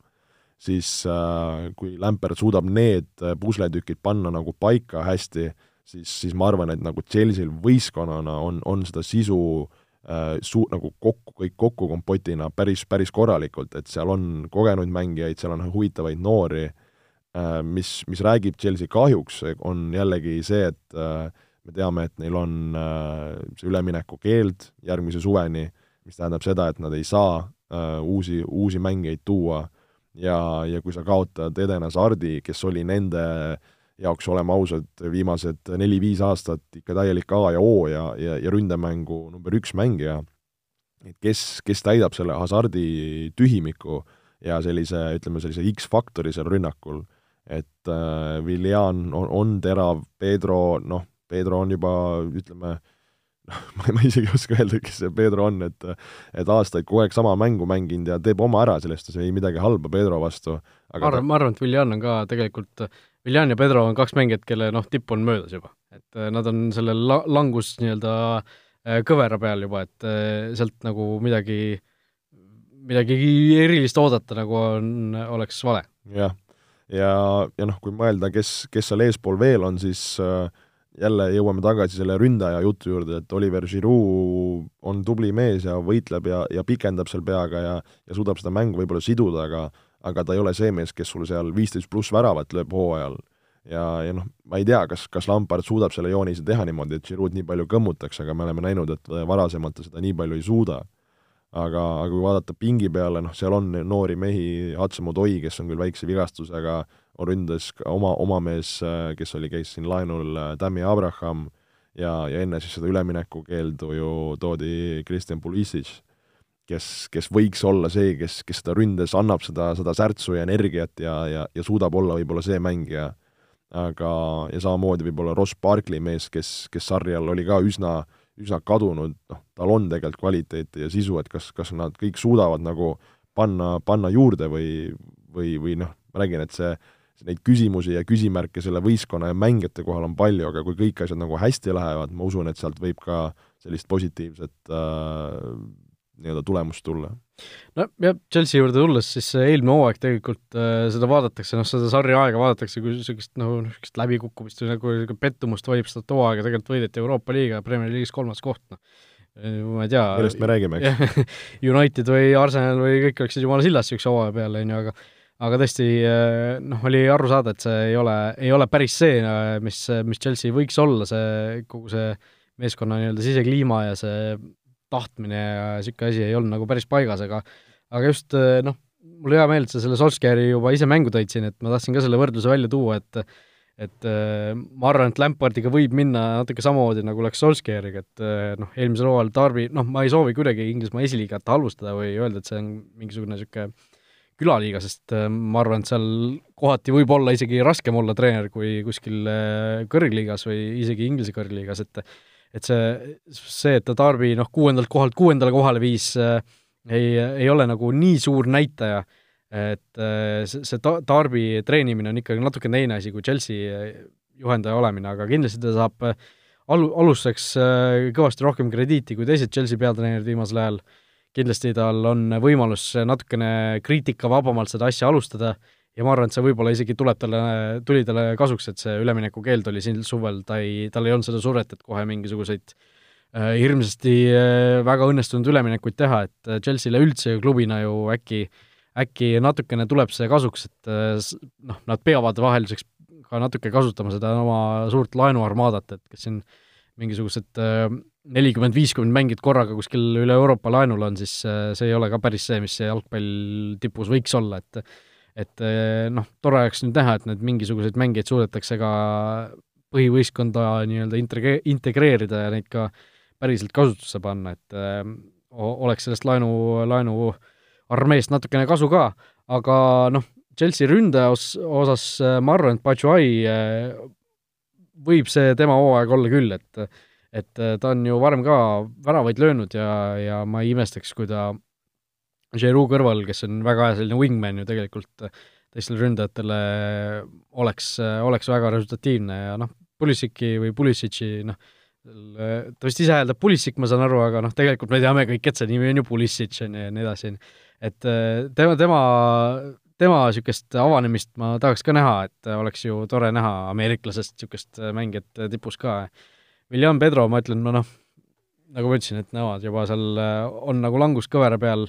siis äh, kui Lampert suudab need äh, pusletükid panna nagu paika hästi, siis, siis ma arvan, et nagu Chelsea'l võistkonnana on, on seda sisu äh, suu-, nagu kokku, kõik kokku kompotina päris, päris korralikult, et seal on kogenuid mängijaid, seal on huvitavaid noori äh,, mis, mis räägib Chelsea kahjuks, on jällegi see, et äh, me teame, et neil on äh, see üleminekukeeld järgmise suveni, mis tähendab seda, et nad ei saa äh, uusi, uusi mängijaid tuua ja, ja kui sa kaotad Eden Hazardi, kes oli nende jaoks, oleme ausad, viimased neli-viis aastat ikka täielik A ja O ja, ja, ja ründemängu number üks mängija, et kes, kes täidab selle Hazardi tühimiku ja sellise, ütleme, sellise X-faktori seal rünnakul, et äh, Viljan on, on terav, Pedro, noh, Pedro on juba, ütleme, ma, ma isegi ei oska öelda, kes see Pedro on, et et aastaid kogu aeg sama mängu mänginud ja teeb oma ära, sellest ei midagi halba Pedro vastu. ma arvan ta..., ma arvan, et Viljan on ka tegelikult, Viljan ja Pedro on kaks mängijat, kelle noh, tipp on möödas juba. et äh, nad on selle la-, langus nii-öelda äh, kõvera peal juba, et äh, sealt nagu midagi, midagi erilist oodata nagu on, oleks vale. jah ja, ja noh, kui mõelda, kes, kes seal eespool veel on, siis äh, jälle jõuame tagasi selle ründaja jutu juurde, et Oliver Giroud on tubli mees ja võitleb ja, ja pikendab seal peaga ja, ja suudab seda mängu võib-olla siduda, aga aga ta ei ole see mees, kes sul seal viisteist pluss väravat lööb hooajal. ja, ja noh, ma ei tea, kas, kas Lampard suudab selle joonise teha niimoodi, et Giroud nii palju kõmmutaks, aga me oleme näinud, et varasemalt ta seda nii palju ei suuda. aga, aga kui vaadata pingi peale, noh, seal on noori mehi, Hatsemo-Toi, kes on küll väikse vigastusega, on ründes oma, oma mees, kes oli, käis siin laenul, Tammy Abraham, ja, ja enne siis seda üleminekukeeldu ju toodi Kristjan Pulisic, kes, kes võiks olla see, kes, kes seda ründes annab seda, seda särtsu ja energiat ja, ja, ja suudab olla võib-olla see mängija, aga, ja samamoodi võib-olla Ross Barkley mees, kes, kes sarjal oli ka üsna, üsna kadunud, noh, tal on tegelikult kvaliteeti ja sisu, et kas, kas nad kõik suudavad nagu panna, panna juurde või, või, või noh, ma räägin, et see, neid küsimusi ja küsimärke selle võistkonna ja mängijate kohal on palju, aga kui kõik asjad nagu hästi lähevad, ma usun, et sealt võib ka sellist positiivset äh, nii-öelda tulemust tulla. no ja Chelsea juurde tulles, siis eelmine hooaeg tegelikult äh, seda vaadatakse, noh, seda sarja aega vaadatakse kui niisugust nagu niisugust läbikukkumist või nagu pettumust valib seda too aega, tegelikult võideti Euroopa liiga Premier League'is kolmas koht, noh. Ma ei tea. Millest me räägime, eks? United või Arsenal või kõik oleksid jumala sillas niisuguse hooaja peale, on ju, aga aga tõesti noh, oli aru saada, et see ei ole, ei ole päris see, mis, mis Chelsea võiks olla, see kogu see meeskonna nii-öelda sisekliima ja see tahtmine ja niisugune asi ei olnud nagu päris paigas, aga aga just noh, mul hea meel, et sa selle Solskjaeri juba ise mängu tõid siin, et ma tahtsin ka selle võrdluse välja tuua, et et ma arvan, et Lampardiga võib minna natuke samamoodi, nagu läks Solskjaeriga, et noh, eelmisel hooajal Darby, noh, ma ei soovi kuidagi Inglismaa esiliigat halvustada või öelda, et see on mingisugune niisugune külaliiga, sest äh, ma arvan, et seal kohati võib olla isegi raskem olla treener kui kuskil äh, kõrgliigas või isegi Inglise kõrgliigas, et et see, see, et ta Darby noh, kuuendalt kohalt kuuendale kohale viis äh,, ei, ei ole nagu nii suur näitaja, et see, see Darby treenimine on ikkagi natuke teine asi kui Chelsea juhendaja olemine, aga kindlasti ta saab alu-, alustuseks äh, kõvasti rohkem krediiti kui teised Chelsea peatreenerid viimasel ajal kindlasti tal on võimalus natukene kriitikavabamalt seda asja alustada ja ma arvan, et see võib-olla isegi tuleb talle, tuli talle kasuks, et see üleminekukeeld oli siin suvel, ta ei, tal ei olnud seda survet, et kohe mingisuguseid äh, hirmsasti äh, väga õnnestunud üleminekuid teha, et äh, Chelsea'le üldse klubina ju äkki, äkki natukene tuleb see kasuks, et äh, noh, nad peavad vahelduseks ka natuke kasutama seda oma suurt laenuarmaadat, et kes siin mingisugused äh, nelikümmend, viiskümmend mängijat korraga kuskil üle Euroopa laenul on, siis äh, see ei ole ka päris see, mis see jalgpall tipus võiks olla, et et äh, noh, tore oleks nüüd näha, et need mingisuguseid mängijaid suudetakse ka põhivõistkonda nii-öelda integre-, integreerida ja neid ka päriselt kasutusse panna, et äh, oleks sellest laenu, laenu armeest natukene kasu ka, aga noh, Chelsea ründaja os-, osas ma arvan, et Batshuayi võib see tema hooaeg olla küll, et et äh, ta on ju varem ka väravaid löönud ja, ja ma ei imestaks, kui ta Giroud kõrval, kes on väga hea selline wingman ju tegelikult teistele ründajatele, oleks, oleks väga resultatiivne ja noh, Pulisiki või Pulisici noh, ta vist ise hääldab Pulisic, ma saan aru, aga noh, tegelikult me teame kõik, et see nimi on ju Pulisic, on ju, ja nii edasi, on ju. et äh, tema, tema, tema niisugust avanemist ma tahaks ka näha, et oleks ju tore näha ameeriklasest niisugust mängijat tipus ka William Pedro, ma ütlen, no noh, nagu ma ütlesin, et nemad juba seal äh, on nagu languskõvera peal,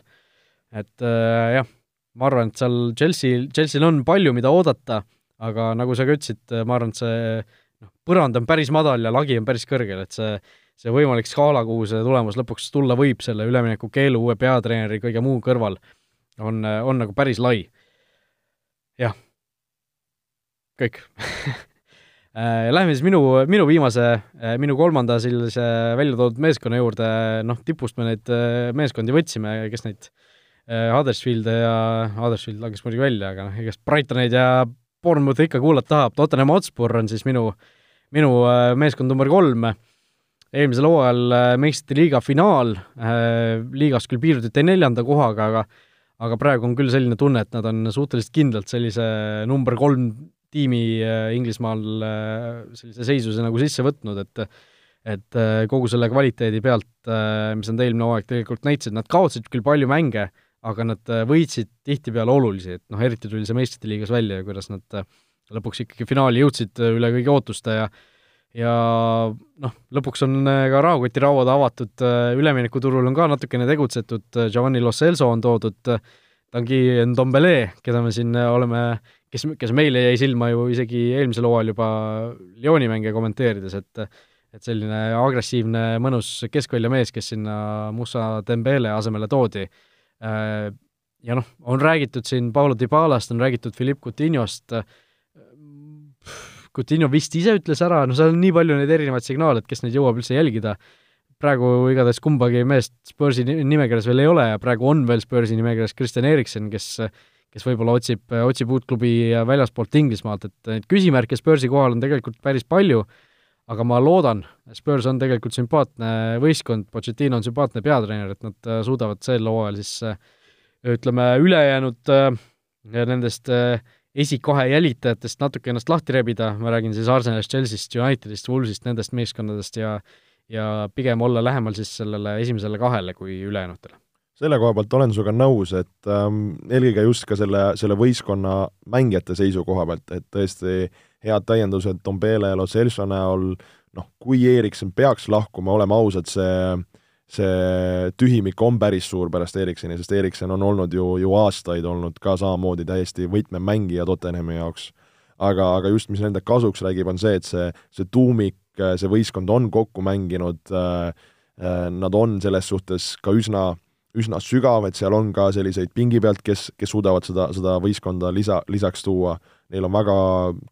et äh, jah, ma arvan, et seal Chelsea, Chelsea'l on palju, mida oodata, aga nagu sa ka ütlesid, äh, ma arvan, et see noh, põrand on päris madal ja lagi on päris kõrgel, et see see võimalik skaala, kuhu see tulemus lõpuks tulla võib selle üleminekukeelu, uue peatreeneri, kõige muu kõrval, on, on nagu päris lai. jah, kõik Äh, lähme siis minu, minu viimase, äh, minu kolmanda sellise välja toodud meeskonna juurde, noh, tipust me neid äh, meeskondi võtsime, kes neid Huddersfield ja, Huddersfield langes muidugi välja, aga noh, igast Brightoneid ja Bournemouthi ikka kuulata tahab, Tottenham Hotspur on siis minu, minu meeskond number kolm. eelmisel hooajal meistrite liiga finaal, liigas küll piirduti neljanda kohaga, aga aga praegu on küll selline tunne, et nad on suhteliselt kindlalt sellise number kolm tiimi äh, Inglismaal äh, sellise seisuse nagu sisse võtnud, et et äh, kogu selle kvaliteedi pealt, mis nad eelmine hooaeg tegelikult näitasid, nad kaotasid küll palju mänge, aga nad võitsid tihtipeale olulisi, et noh, eriti tuli see meistrite liigas välja ja kuidas nad lõpuks ikkagi finaali jõudsid üle kõigi ootuste ja ja noh, lõpuks on ka rahakotirauad avatud, üleminekuturul on ka natukene tegutsetud, Giovanni Lo Celso on toodud, Tanguy Ndombele, keda me siin oleme, kes, kes meile jäi silma ju isegi eelmisel hooajal juba Lyoni mänge kommenteerides, et et selline agressiivne, mõnus keskväljamees, kes sinna Musa Dembele asemele toodi. Ja noh, on räägitud siin Paulo Dybalast, on räägitud Philippe Coutinhost, Coutinho vist ise ütles ära, no seal on nii palju neid erinevaid signaale, et kes neid jõuab üldse jälgida, praegu igatahes kumbagi meest Spursi nimekirjas veel ei ole ja praegu on veel Spursi nimekirjas Kristjan Erikson, kes kes võib-olla otsib, otsib uut klubi väljaspoolt Inglismaalt, et neid küsimärke Spursi kohal on tegelikult päris palju aga ma loodan, Spurs on tegelikult sümpaatne võistkond, Pochettino on sümpaatne peatreener, et nad äh, suudavad sel hooajal siis äh, ütleme, ülejäänud äh, nendest esikahe jälitajatest natuke ennast lahti rebida, ma räägin siis Arsenalist, Chelsea'st, Unitedist, Wolvesist, nendest meeskondadest ja ja pigem olla lähemal siis sellele esimesele kahele kui ülejäänutele selle koha pealt olen sinuga nõus, et ähm, eelkõige just ka selle, selle võistkonna mängijate seisukoha pealt, et tõesti head täiendused Tombele ja Lo Celso näol, noh, kui Erikson peaks lahkuma, oleme ausad, see see tühimik on päris suur pärast Eriksoni, sest Erikson on olnud ju, ju aastaid olnud ka samamoodi täiesti võtmemängija Tottenhami jaoks. aga, aga just, mis nende kasuks räägib, on see, et see, see tuumik, see võistkond on kokku mänginud äh,, äh, nad on selles suhtes ka üsna üsna sügav, et seal on ka selliseid pingi pealt, kes, kes suudavad seda, seda võistkonda lisa, lisaks tuua. Neil on väga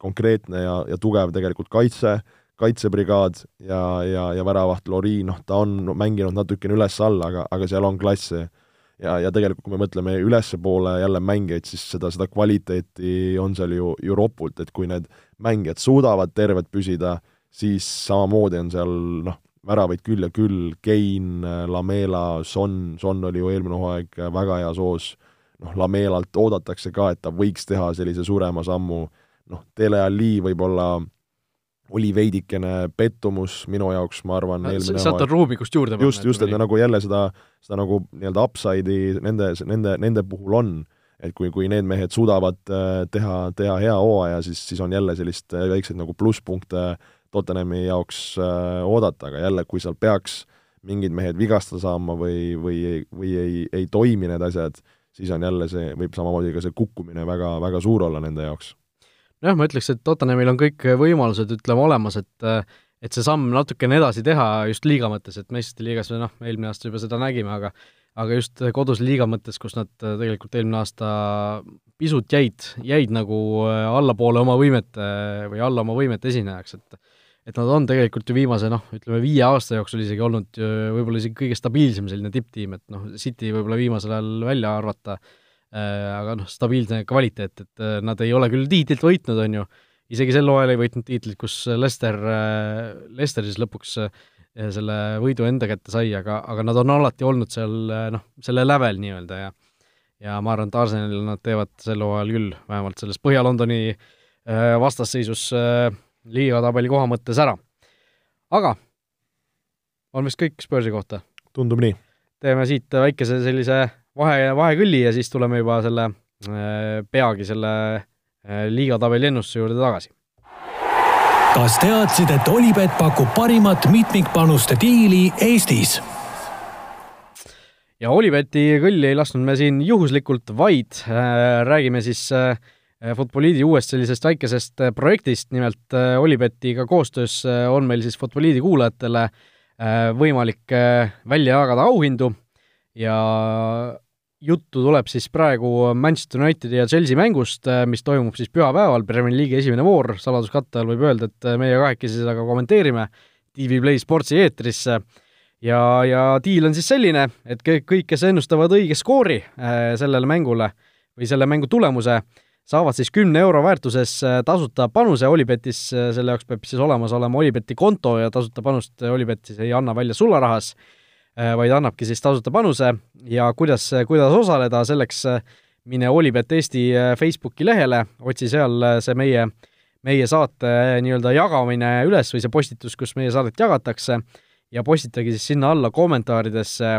konkreetne ja, ja tugev tegelikult kaitse, kaitsebrigaad ja, ja, ja väravaht Lori, noh, ta on mänginud natukene üles-alla, aga, aga seal on klasse. ja, ja tegelikult, kui me mõtleme ülespoole jälle mängijaid, siis seda, seda kvaliteeti on seal ju, ju ropult, et kui need mängijad suudavad terved püsida, siis samamoodi on seal noh, väravaid küll ja küll, Kein, Lamela, Son, Son oli ju eelmine hooaeg väga heas hoos, noh, Lamelalt oodatakse ka, et ta võiks teha sellise suurema sammu, noh, Dele Alli võib-olla oli veidikene pettumus minu jaoks, ma arvan, eelmine sealt on ruumi, kust juurde panna. just, just, et nagu jälle seda, seda nagu nii-öelda upside'i nende, nende, nende puhul on, et kui, kui need mehed suudavad äh, teha, teha hea hooaja, siis, siis on jälle sellist väikseid nagu plusspunkte Tottenhami jaoks äh, oodata, aga jälle, kui seal peaks mingid mehed vigastada saama või, või, või ei, ei toimi need asjad, siis on jälle see, võib samamoodi ka see kukkumine väga, väga suur olla nende jaoks. nojah, ma ütleks, et Tottenhamil on kõik võimalused, ütleme, olemas, et et see samm natukene edasi teha just liiga mõttes, et meistrite liigas me noh, eelmine aasta juba seda nägime, aga aga just kodus liiga mõttes, kus nad tegelikult eelmine aasta pisut jäid, jäid nagu allapoole oma võimete või alla oma võimete esinejaks, et et nad on tegelikult ju viimase noh, ütleme viie aasta jooksul isegi olnud võib-olla isegi kõige stabiilsem selline tipptiim, et noh, City võib-olla viimasel ajal välja arvata äh,, aga noh, stabiilne kvaliteet, et äh, nad ei ole küll tiitlit võitnud, on ju, isegi sel hooajal ei võitnud tiitlit, kus Lester äh,, Lester siis lõpuks selle võidu enda kätte sai, aga, aga nad on alati olnud seal noh, selle lävel nii-öelda ja ja ma arvan, et Arsenalil nad teevad sel hooajal küll, vähemalt selles Põhja-Londoni vastasseisus äh, liigatabeli koha mõttes ära. aga on vist kõik Spursi kohta? tundub nii. teeme siit väikese sellise vahe, vahekülli ja siis tuleme juba selle äh, peagi selle äh, liigatabeli ennustuse juurde tagasi. kas teadsid, et Olipet pakub parimat mitmikpanuste diili Eestis? ja Olipeti kõlli ei lasknud me siin juhuslikult, vaid äh, räägime siis Äh, Futboliidi uuest sellisest väikesest äh, projektist, nimelt äh, Olipetiga koostöös on meil siis Futboliidi kuulajatele võimalik välja jagada auhindu ja juttu tuleb siis praegu Manchester Unitedi ja Chelsea mängust, mis toimub siis pühapäeval, Premier League'i esimene voor, saladuskatte all võib öelda, et meie kahekesi seda ka kommenteerime TV Play Sportsi eetrisse. Ja, ja diil on siis selline, et kõik, kes ennustavad õige skoori sellele mängule või selle mängu tulemuse, saavad siis kümne euro väärtuses äh, tasuta panuse Olipetis, äh, selle jaoks peab siis olemas olema Olipeti konto ja tasuta panust Olipet siis ei anna välja sularahas, äh, vaid annabki siis tasuta panuse. Ja kuidas, kuidas osaleda, selleks mine Olipet Eesti Facebooki lehele, otsi seal see meie, meie saate nii-öelda jagamine üles või see postitus, kus meie saadet jagatakse, ja postitage siis sinna alla kommentaaridesse,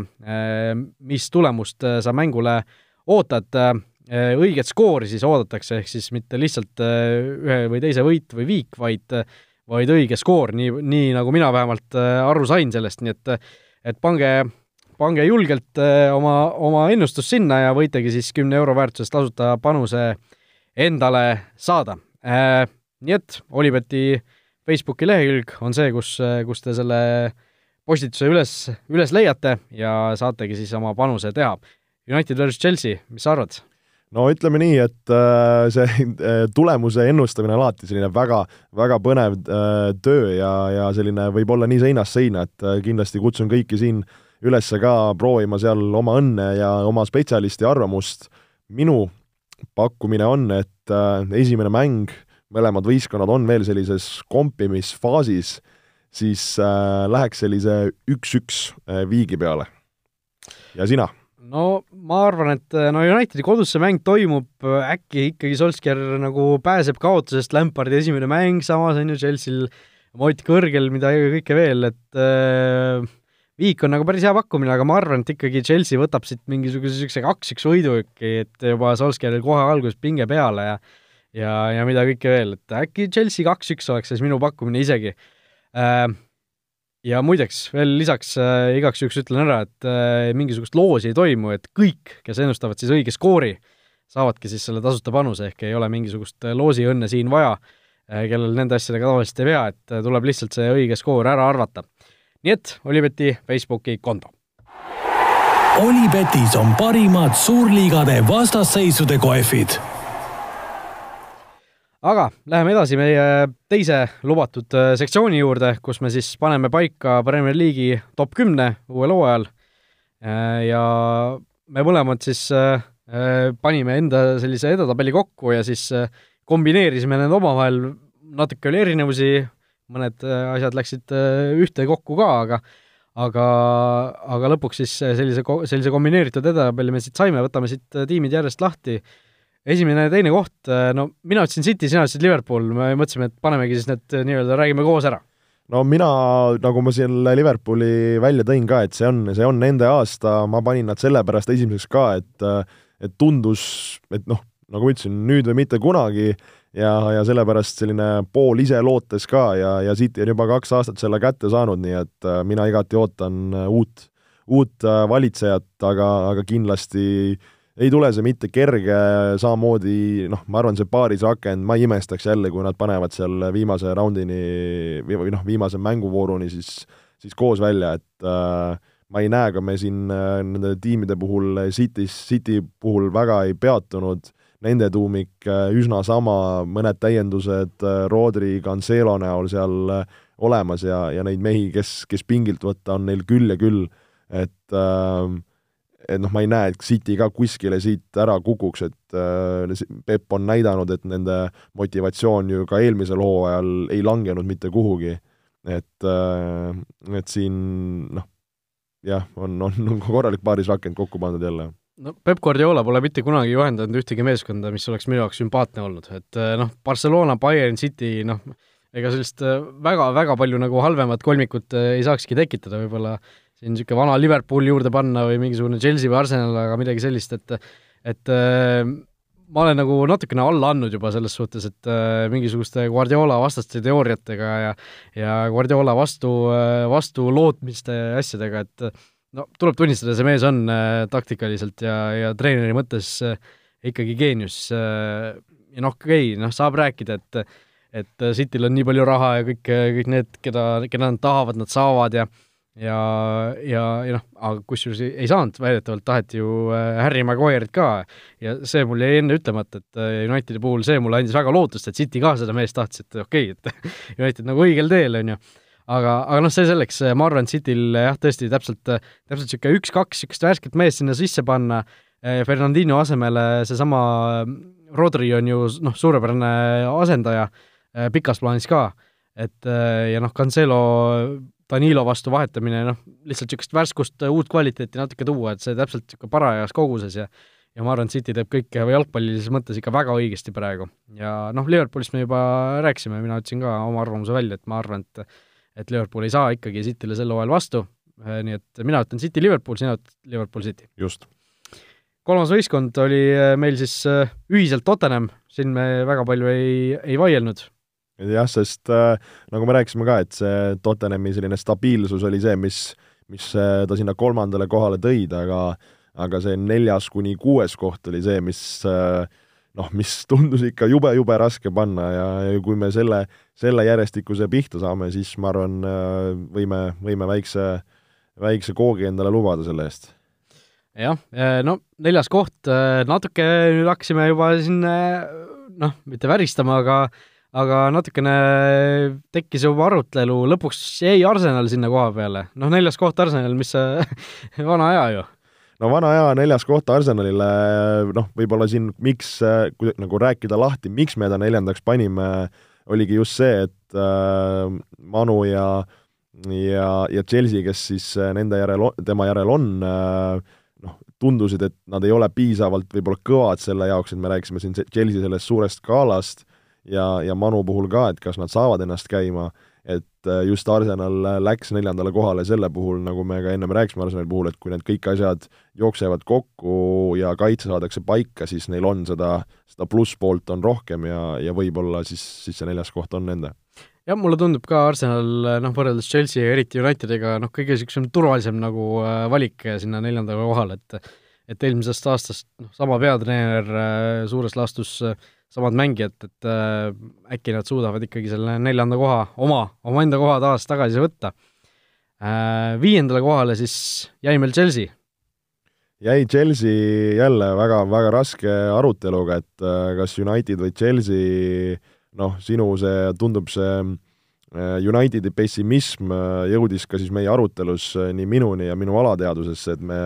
mis tulemust sa mängule ootad, õiget skoori siis oodatakse, ehk siis mitte lihtsalt ühe või teise võit või viik, vaid vaid õige skoor, nii, nii nagu mina vähemalt aru sain sellest, nii et et pange pange julgelt äh, oma, oma ennustus sinna ja võitegi siis kümne euro väärtuses tasuta panuse endale saada. Äh, nii et Olibeti Facebooki lehekülg on see, kus, kus te selle postituse üles, üles leiate ja saategi siis oma panuse teha. United versus Chelsea, mis sa arvad? No ütleme nii, et äh, see tulemuse ennustamine on alati selline väga, väga põnev töö ja, ja selline võib olla nii seinast seina, et kindlasti kutsun kõiki siin äh, üles ka proovima seal oma õnne ja oma spetsialisti arvamust. minu pakkumine on, et äh, esimene mäng, mõlemad võistkonnad on veel sellises kompimisfaasis, siis äh, läheks sellise üks-üks äh, viigi peale. ja sina? No ma arvan, et no Unitedi kodus see mäng toimub, äkki ikkagi Solskjaer nagu pääseb kaotusest, Lampardi esimene mäng, samas on ju Chelsea'l Mott kõrgel, mida kõike veel, et äh, viik on nagu päris hea pakkumine, aga ma arvan, et ikkagi Chelsea võtab siit mingisuguse niisuguse kaks-üks võidu äkki, et juba Solskjaeril kohe alguses pinge peale ja ja, ja mida kõike veel, et äkki Chelsea kaks-üks oleks siis minu pakkumine isegi äh,. Ja muideks, veel lisaks äh, igaks juhuks ütlen ära, et äh, mingisugust loosi ei toimu, et kõik, kes ennustavad siis õige skoori, saavadki siis selle tasuta panuse, ehk ei ole mingisugust äh, loosiõnne siin vaja äh,, kellel nende asjadega tavaliselt ei pea, et äh, tuleb lihtsalt see õige skoor ära arvata nii et Olibeti Facebooki konto. Olipetis on parimad suurliigade vastasseisude kohvid. Aga läheme edasi meie teise lubatud äh, sektsiooni juurde, kus me siis paneme paika Premier League'i top kümne uuel hooajal. Äh, ja me mõlemad siis äh, panime enda sellise edetabeli kokku ja siis kombineerisime need omavahel, natuke oli erinevusi, mõned asjad läksid äh, ühtekokku ka, aga aga, aga lõpuks siis sellise, sellise kombineeritud edetabeli me siit saime, võtame siit tiimid järjest lahti. Esimene ja teine koht, no mina ütlesin City, sina ütlesid Liverpool, me mõtlesime, et panemegi siis need nii-öelda, räägime koos ära. No mina, nagu ma siin Liverpooli välja tõin ka, et see on, see on nende aasta, ma panin nad sellepärast esimeseks ka, et et tundus, et noh, nagu ma ütlesin, nüüd või mitte kunagi, ja, ja sellepärast selline pool ise lootes ka ja, ja City on juba kaks aastat selle kätte saanud, nii et äh, mina igati ootan äh, uut, uut äh, valitsejat, aga, aga kindlasti ei tule see mitte kerge, samamoodi noh, ma arvan, see paarisrakend, ma ei imestaks jälle, kui nad panevad seal viimase raundini või, noh, viimase mänguvooruni siis, siis koos välja, et äh, ma ei näe ka me siin äh, nende tiimide puhul City's, City puhul väga ei peatunud. Nende tuumik äh, üsna sama, mõned täiendused äh, Rodri, Cancelo näol seal äh, olemas ja, ja neid mehi, kes, kes pingilt võtta, on neil küll ja küll, et äh, et noh, ma ei näe, et City ka kuskile siit ära kukuks, et äh, Pepp on näidanud, et nende motivatsioon ju ka eelmisel hooajal ei langenud mitte kuhugi. et äh,, et siin noh, jah, on, on korralik paarisrakend kokku pandud jälle. No Peep Guardiola pole mitte kunagi juhendanud ühtegi meeskonda, mis oleks minu jaoks sümpaatne olnud, et eh, noh, Barcelona, Bayern City, noh, ega sellist väga-väga eh, palju nagu halvemat kolmikut eh, ei saakski tekitada, võib-olla siin niisugune vana Liverpool juurde panna või mingisugune Chelsea või Arsenal, aga midagi sellist, et et ma olen nagu natukene alla andnud juba selles suhtes, et mingisuguste Guardiola vastaste teooriatega ja ja Guardiola vastu, vastu lootmiste asjadega, et no tuleb tunnistada, see mees on äh, taktikaliselt ja, ja treeneri mõttes äh, ikkagi geenius äh,. ja noh, okei okay,, noh, saab rääkida, et et Cityl on nii palju raha ja kõik, kõik need, keda, keda nad tahavad, nad saavad ja ja, ja, ja noh, aga kusjuures ei, ei saanud, väidetavalt taheti ju äh, Harry Maguire'it ka. Ja see mul jäi enne ütlemata, et äh, Unitedi puhul see mulle andis väga lootust, et City ka seda meest tahtis, et okei okay,, et United nagu õigel teel, on ju aga, aga noh, see selleks, ma arvan, et Cityl jah, tõesti täpselt, täpselt niisugune üks-kaks niisugust värsket meest sinna sisse panna, Fernandino asemele seesama Rodri on ju noh, suurepärane asendaja pikas plaanis ka, et ja noh, Cancelo Danilo vastu vahetamine, noh, lihtsalt niisugust värskust, uut kvaliteeti natuke tuua, et see täpselt niisugune parajas koguses ja ja ma arvan, et City teeb kõike jalgpallilises mõttes ikka väga õigesti praegu. ja noh, Liverpoolist me juba rääkisime, mina ütlesin ka oma arvamuse välja, et ma arvan, et et Liverpool ei saa ikkagi Cityle sel hooajal vastu, nii et mina ütlen City Liverpool, sina ütled Liverpool City. just. kolmas võistkond oli meil siis ühiselt Tottenham, siin me väga palju ei, ei vaielnud jah, sest äh, nagu me rääkisime ka, et see Tottenhami selline stabiilsus oli see, mis, mis äh, ta sinna kolmandale kohale tõid, aga aga see neljas kuni kuues koht oli see, mis äh, noh, mis tundus ikka jube-jube raske panna ja, ja kui me selle, selle järjestikuse pihta saame, siis ma arvan, äh, võime, võime väikse, väikse koogi endale lubada selle eest. Jah, no neljas koht, natuke nüüd hakkasime juba siin noh, mitte väristama, aga aga natukene tekkis juba arutelu, lõpuks jäi Arsenal sinna koha peale. noh, neljas koht Arsenal, mis vana aja ju. no vana aja neljas koht Arsenalile, noh, võib-olla siin miks, kui nagu rääkida lahti, miks me ta neljandaks panime, oligi just see, et äh, Manu ja ja, ja Chelsea, kes siis nende järel, tema järel on äh,, noh, tundusid, et nad ei ole piisavalt võib-olla kõvad selle jaoks, et me rääkisime siin Chelsea sellest suurest skaalast ja, ja Manu puhul ka, et kas nad saavad ennast käima, et äh, just Arsenal läks neljandale kohale selle puhul, nagu me ka ennem rääkisime Arsenali puhul, et kui need kõik asjad jooksevad kokku ja kaitse saadakse paika, siis neil on seda, seda plusspoolt on rohkem ja, ja võib-olla siis, siis see neljas koht on nende. Jah, mulle tundub ka Arsenal, noh, võrreldes Chelsea ja eriti Unitediga, noh, kõige niisugusem turvalisem nagu äh, valik sinna neljandale kohale, et et eelmisest aastast noh, sama peatreener äh, suures laastus äh, samad mängijad, et äh, äkki nad suudavad ikkagi selle neljanda koha, oma, omaenda koha taas tagasi võtta äh,. Viiendale kohale siis jäi meil Chelsea. jäi Chelsea jälle väga, väga raske aruteluga, et äh, kas United või Chelsea, noh, sinu see, tundub see Unitedi pessimism äh, jõudis ka siis meie arutelus äh, nii minuni ja minu alateadvusesse, et me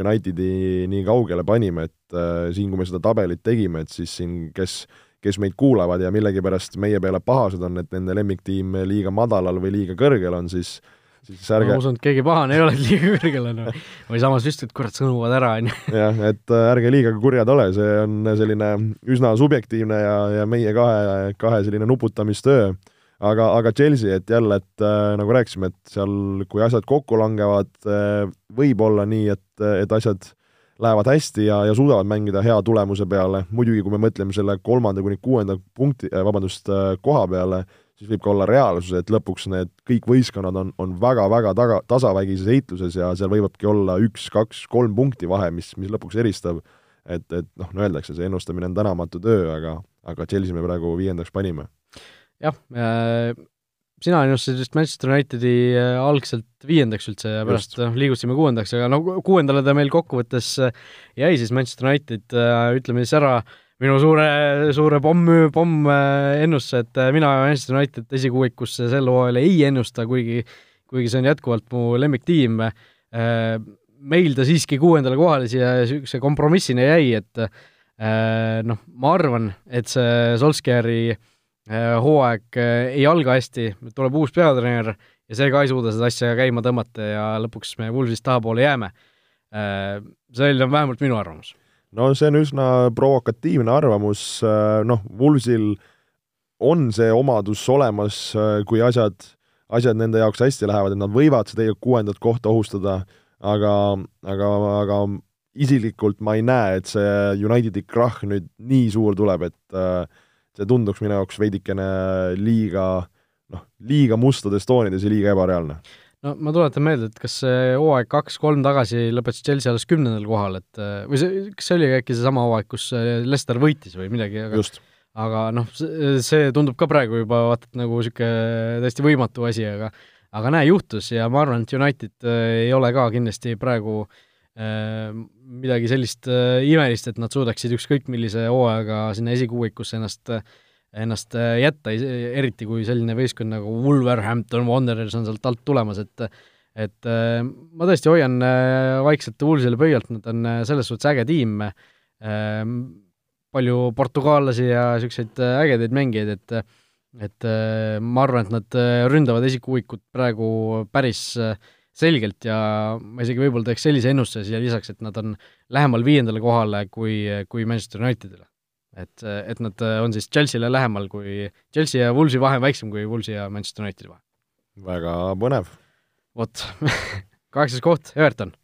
Unitedi nii kaugele panime, et äh, siin, kui me seda tabelit tegime, et siis siin, kes kes meid kuulavad ja millegipärast meie peale pahased on, et nende lemmiktiim liiga madalal või liiga kõrgel on, siis siis ärge ma usun, et keegi pahane ei ole, et liiga kõrgel on või samas just, et kurat, sõnuvad ära, on ju. jah, et äh, ärge liiga kurjad ole, see on selline üsna subjektiivne ja, ja meie kahe, kahe selline nuputamistöö, aga, aga Chelsea, et jälle, et äh, nagu rääkisime, et seal, kui asjad kokku langevad äh,, võib olla nii, et, et asjad lähevad hästi ja, ja suudavad mängida hea tulemuse peale, muidugi kui me mõtleme selle kolmanda kuni kuuenda punkti, äh, vabandust, äh, koha peale, siis võib ka olla reaalsus, et lõpuks need kõik võistkonnad on, on väga-väga taga, tasavägises heitluses ja seal võivadki olla üks, kaks, kolm punkti vahe, mis, mis lõpuks eristab. et, et noh, no öeldakse, see ennustamine on tänamatu töö, aga, aga Chelsea me praegu viiendaks panime. Jah äh,, sina ennustasid Manchester Unitedi äh, algselt viiendaks üldse ja pärast noh, liigusime kuuendaks, aga no kuuendale ta meil kokkuvõttes äh, jäi siis Manchester United, äh, ütleme siis ära minu suure, suure pomm, pomm ennustuse, et mina Manchester United esikuuikusse sel hooajal ei ennusta, kuigi kuigi see on jätkuvalt mu lemmiktiim, meil ta siiski kuuendale kohale siia niisuguse kompromissina jäi, et noh, ma arvan, et see Solskjaeri Äh, hooaeg äh, ei alga hästi, tuleb uus peatreener ja see ka ei suuda seda asja käima tõmmata ja lõpuks me Wolvesist tahapoole jääme. Äh, see on vähemalt minu arvamus. no see on üsna provokatiivne arvamus, noh, Wolvesil on see omadus olemas, kui asjad, asjad nende jaoks hästi lähevad, et nad võivad seda kuuendat kohta ohustada, aga, aga, aga isiklikult ma ei näe, et see Unitedi krahh nüüd nii suur tuleb, et äh, see tunduks minu jaoks veidikene liiga noh, liiga mustades toonides ja liiga ebareaalne. no ma tuletan meelde, et kas see hooaeg kaks-kolm tagasi lõpetas Chelsea alles kümnendal kohal, et või see, kas see oli äkki seesama hooaeg, kus Leicester võitis või midagi, aga just aga noh, see tundub ka praegu juba vaata et nagu niisugune täiesti võimatu asi, aga aga näe, juhtus ja ma arvan, et United äh, ei ole ka kindlasti praegu äh, Äh, midagi sellist äh, imelist, et nad suudaksid ükskõik millise hooajaga sinna esikuuikusse ennast ennast äh, jätta, eriti kui selline võistkond nagu Wolverhampton Wanderers on sealt alt tulemas, et et ma tõesti hoian vaikselt Woolsile pöialt, nad on selles suhtes äge tiim, palju portugallasi ja niisuguseid ägedaid mängijaid, et et ma arvan, et nad ründavad esikuuikut praegu päris äh, selgelt ja ma isegi võib-olla teeks sellise ennustuse siia lisaks, et nad on lähemal viiendale kohale kui, kui Manchester Unitedile. et, et nad on siis Chelsea'le lähemal kui, Chelsea ja Woolsi vahe on väiksem kui Woolsi ja Manchester Unitedi vahe. väga põnev. vot kaheksas koht, Everton.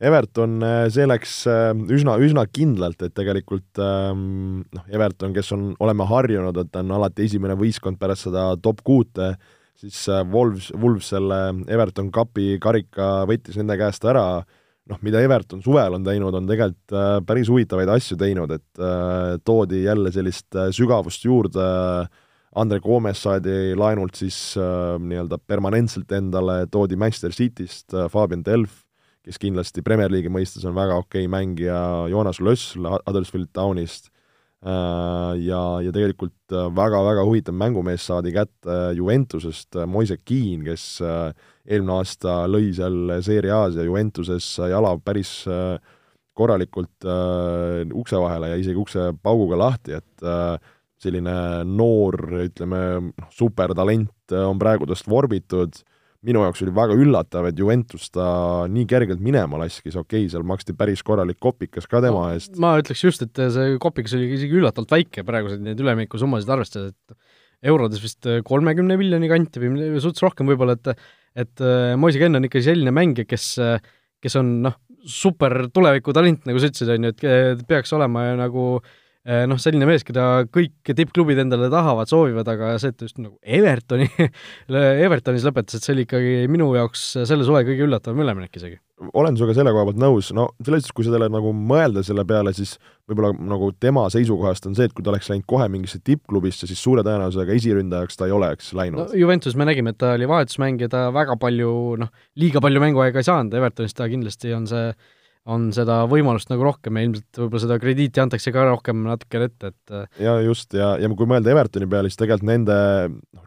Everton, see läks äh, üsna, üsna kindlalt, et tegelikult ähm, noh, Everton, kes on, oleme harjunud, et ta on alati esimene võistkond pärast seda top kuute, siis Wolves, Wolves selle Everton Cupi karika võttis nende käest ära, noh, mida Everton suvel on teinud, on tegelikult päris huvitavaid asju teinud, et toodi jälle sellist sügavust juurde. Äh, Andre Gomes saadi laenult siis äh, nii-öelda permanentselt endale, toodi Manchester Cityst äh, Fabian Delf, kes kindlasti Premier League'i mõistes on väga okei okay mängija, Joonas Lössl Huddersfield Townist äh, ja, ja tegelikult väga-väga äh, huvitav mängumees saadi kätte Juventusest, äh, Moise Keane, kes äh, eelmine aasta lõi seal Serie A-s ja Juventuses jala päris äh, korralikult äh, ukse vahele ja isegi ukse pauguga lahti, et äh, selline noor, ütleme, noh, supertalent on praegu tast vorbitud, minu jaoks oli väga üllatav, et Juventus ta nii kergelt minema laskis, okei okay,, seal maksti päris korralik kopikas ka tema no, eest. ma ütleks just, et see kopikas oli isegi üllatavalt väike praeguseid neid üleminekusummasid arvestades, et eurodes vist kolmekümne miljoni kanti või suts rohkem võib-olla, et et äh, Moise Ken on ikkagi selline mängija, kes, kes on noh, super tulevikutalent, nagu sa ütlesid, on ju, et peaks olema nagu äh, Eh, noh, selline mees, keda kõik tippklubid endale tahavad, soovivad, aga see, et just nagu Evertoni Evertonis lõpetas, et see oli ikkagi minu jaoks selle suve kõige üllatavam üleminek isegi. olen sinuga selle koha pealt nõus, no selles suhtes, kui sellele nagu mõelda selle peale, siis võib-olla nagu tema seisukohast on see, et kui ta oleks läinud kohe mingisse tippklubisse, siis suure tõenäosusega esiründajaks ta ei oleks läinud no,. Juventus me nägime, et ta oli vahetusmängija, ta väga palju noh, liiga palju mänguaega ei saanud, Evertonis ta kindlasti on see on seda võimalust nagu rohkem ja ilmselt võib-olla seda krediiti antakse ka rohkem natukene ette, et äh, ja just, ja, ja kui mõelda Evertoni peale, siis tegelikult nende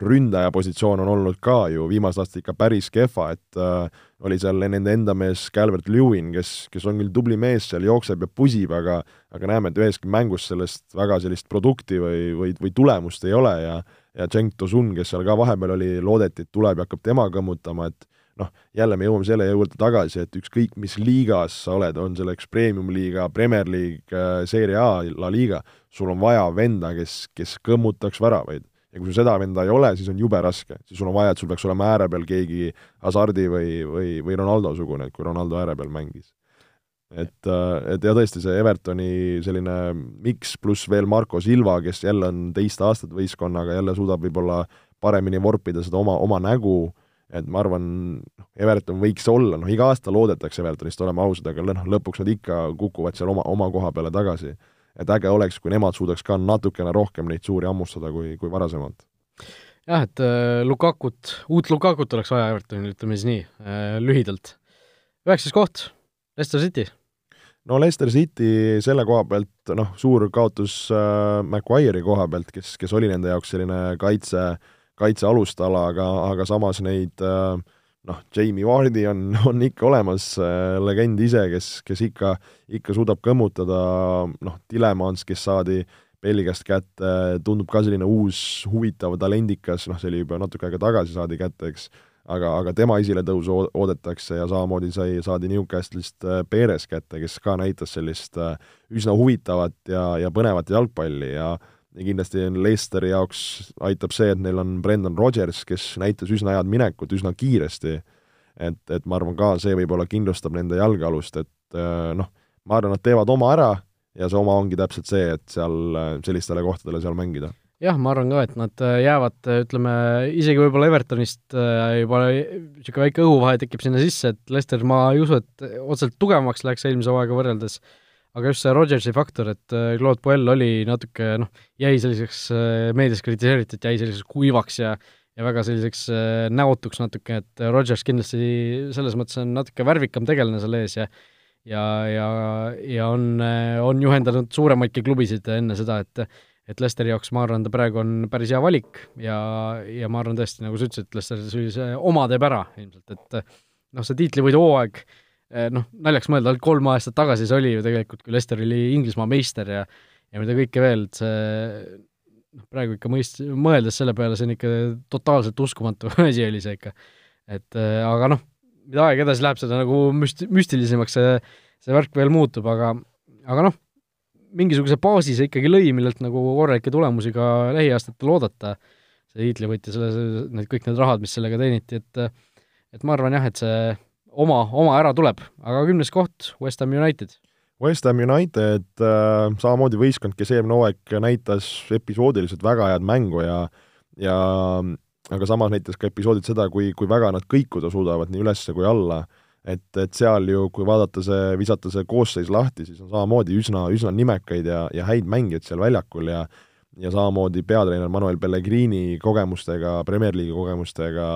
ründaja positsioon on olnud ka ju viimased aastad ikka päris kehva, et äh, oli seal nende enda mees Calvert Lewin, kes, kes on küll tubli mees seal, jookseb ja pusib, aga aga näeme, et üheski mängus sellest väga sellist produkti või, või, või tulemust ei ole ja ja Cenk Tosun, kes seal ka vahepeal oli, loodeti, et tuleb ja hakkab tema kõmmutama, et noh, jälle me jõuame selle juurde tagasi, et ükskõik, mis liigas sa oled, on selleks premium-liiga, Premier League, äh, Serie A, La Liga, sul on vaja venda, kes, kes kõmmutaks väravaid. ja kui sul seda venda ei ole, siis on jube raske, siis sul on vaja, et sul peaks olema ääre peal keegi Hasardi või, või, või Ronaldo-sugune, et kui Ronaldo ääre peal mängis. et, äh, et ja tõesti, see Evertoni selline miks, pluss veel Marko Silva, kes jälle on teist aastat võistkonnaga, jälle suudab võib-olla paremini vorpida seda oma, oma nägu et ma arvan, Everton võiks olla, noh iga aasta loodetakse Evertonist, oleme ausad, aga noh, lõpuks nad ikka kukuvad seal oma, oma koha peale tagasi. et äge oleks, kui nemad suudaks ka natukene rohkem neid suuri hammustada kui, kui varasemalt. jah, et äh, Lukakut, uut Lukakut oleks vaja Evertonil, ütleme siis nii äh,, lühidalt. üheksas koht, Leicester City. no Leicester City selle koha pealt, noh, suur kaotus äh, Maguire'i koha pealt, kes, kes oli nende jaoks selline kaitse äh, kaitse alustala, aga, aga samas neid äh, noh, Jamie Vardi on, on ikka olemas, äh, legend ise, kes, kes ikka, ikka suudab kõmmutada, noh, Tilemans, kes saadi Belgiast kätte, tundub ka selline uus huvitav talendikas, noh, see oli juba natuke aega tagasi saadi kätte, eks, aga, aga tema esiletõusu oodatakse ja samamoodi sai, saadi Newcastle'ist äh, Perez kätte, kes ka näitas sellist üsna huvitavat ja, ja põnevat jalgpalli ja ja kindlasti Leicesteri jaoks aitab see, et neil on Brendan Rodgers, kes näitas üsna head minekut üsna kiiresti, et, et ma arvan ka see võib-olla kindlustab nende jalgealust, et äh, noh, ma arvan, nad teevad oma ära ja see oma ongi täpselt see, et seal äh, sellistele kohtadele seal mängida. jah, ma arvan ka, et nad äh, jäävad, ütleme, isegi võib-olla Evertonist juba niisugune väike õhuvahe tekib sinna sisse, et Leicester, ma ei usu, et otseselt tugevamaks läheks eelmise hooaega võrreldes, aga just see Rodgersi faktor, et äh, Claude Puel oli natuke noh, jäi selliseks, äh, meedias kritiseeriti, et jäi selliseks kuivaks ja ja väga selliseks äh, näotuks natuke, et Rodgers kindlasti selles mõttes on natuke värvikam tegelane seal ees ja ja, ja, ja on, on juhendanud suuremaidki klubisid enne seda, et et Lesteri jaoks ma arvan, ta praegu on päris hea valik ja, ja ma arvan tõesti, nagu sa ütlesid, Lester sellise oma teeb ära ilmselt, et noh, see tiitlivõidu hooaeg äh, noh, naljaks mõelda, ainult kolm aastat tagasi see oli ju tegelikult, kui Lester oli Inglismaa meister ja ja mida kõike veel, et see noh, praegu ikka mõist-, mõeldes selle peale, see on ikka totaalselt uskumatu asi oli see ikka. et äh, aga noh, mida aeg edasi läheb, seda nagu müst-, müstilisemaks see, see värk veel muutub, aga aga noh, mingisuguse baasi see ikkagi lõi, millelt nagu korralikke tulemusi ka lähiaastatel oodata, see tiitlivõitja, selle, need kõik need rahad, mis sellega teeniti, et et ma arvan jah, et see oma, oma ära tuleb, aga kümnes koht, West Ham United. West Ham United äh, samamoodi võistkond, kes eelmine hooaeg näitas episoodiliselt väga head mängu ja ja aga samas näitas ka episoodid seda, kui, kui väga nad kõikuda suudavad nii üles kui alla et, et seal ju, kui vaadata see, visata see koosseis lahti, siis on samamoodi üsna, üsna nimekaid ja, ja häid mängijaid seal väljakul ja ja samamoodi peatreener Manuel Pellegrini kogemustega, Premier League'i kogemustega,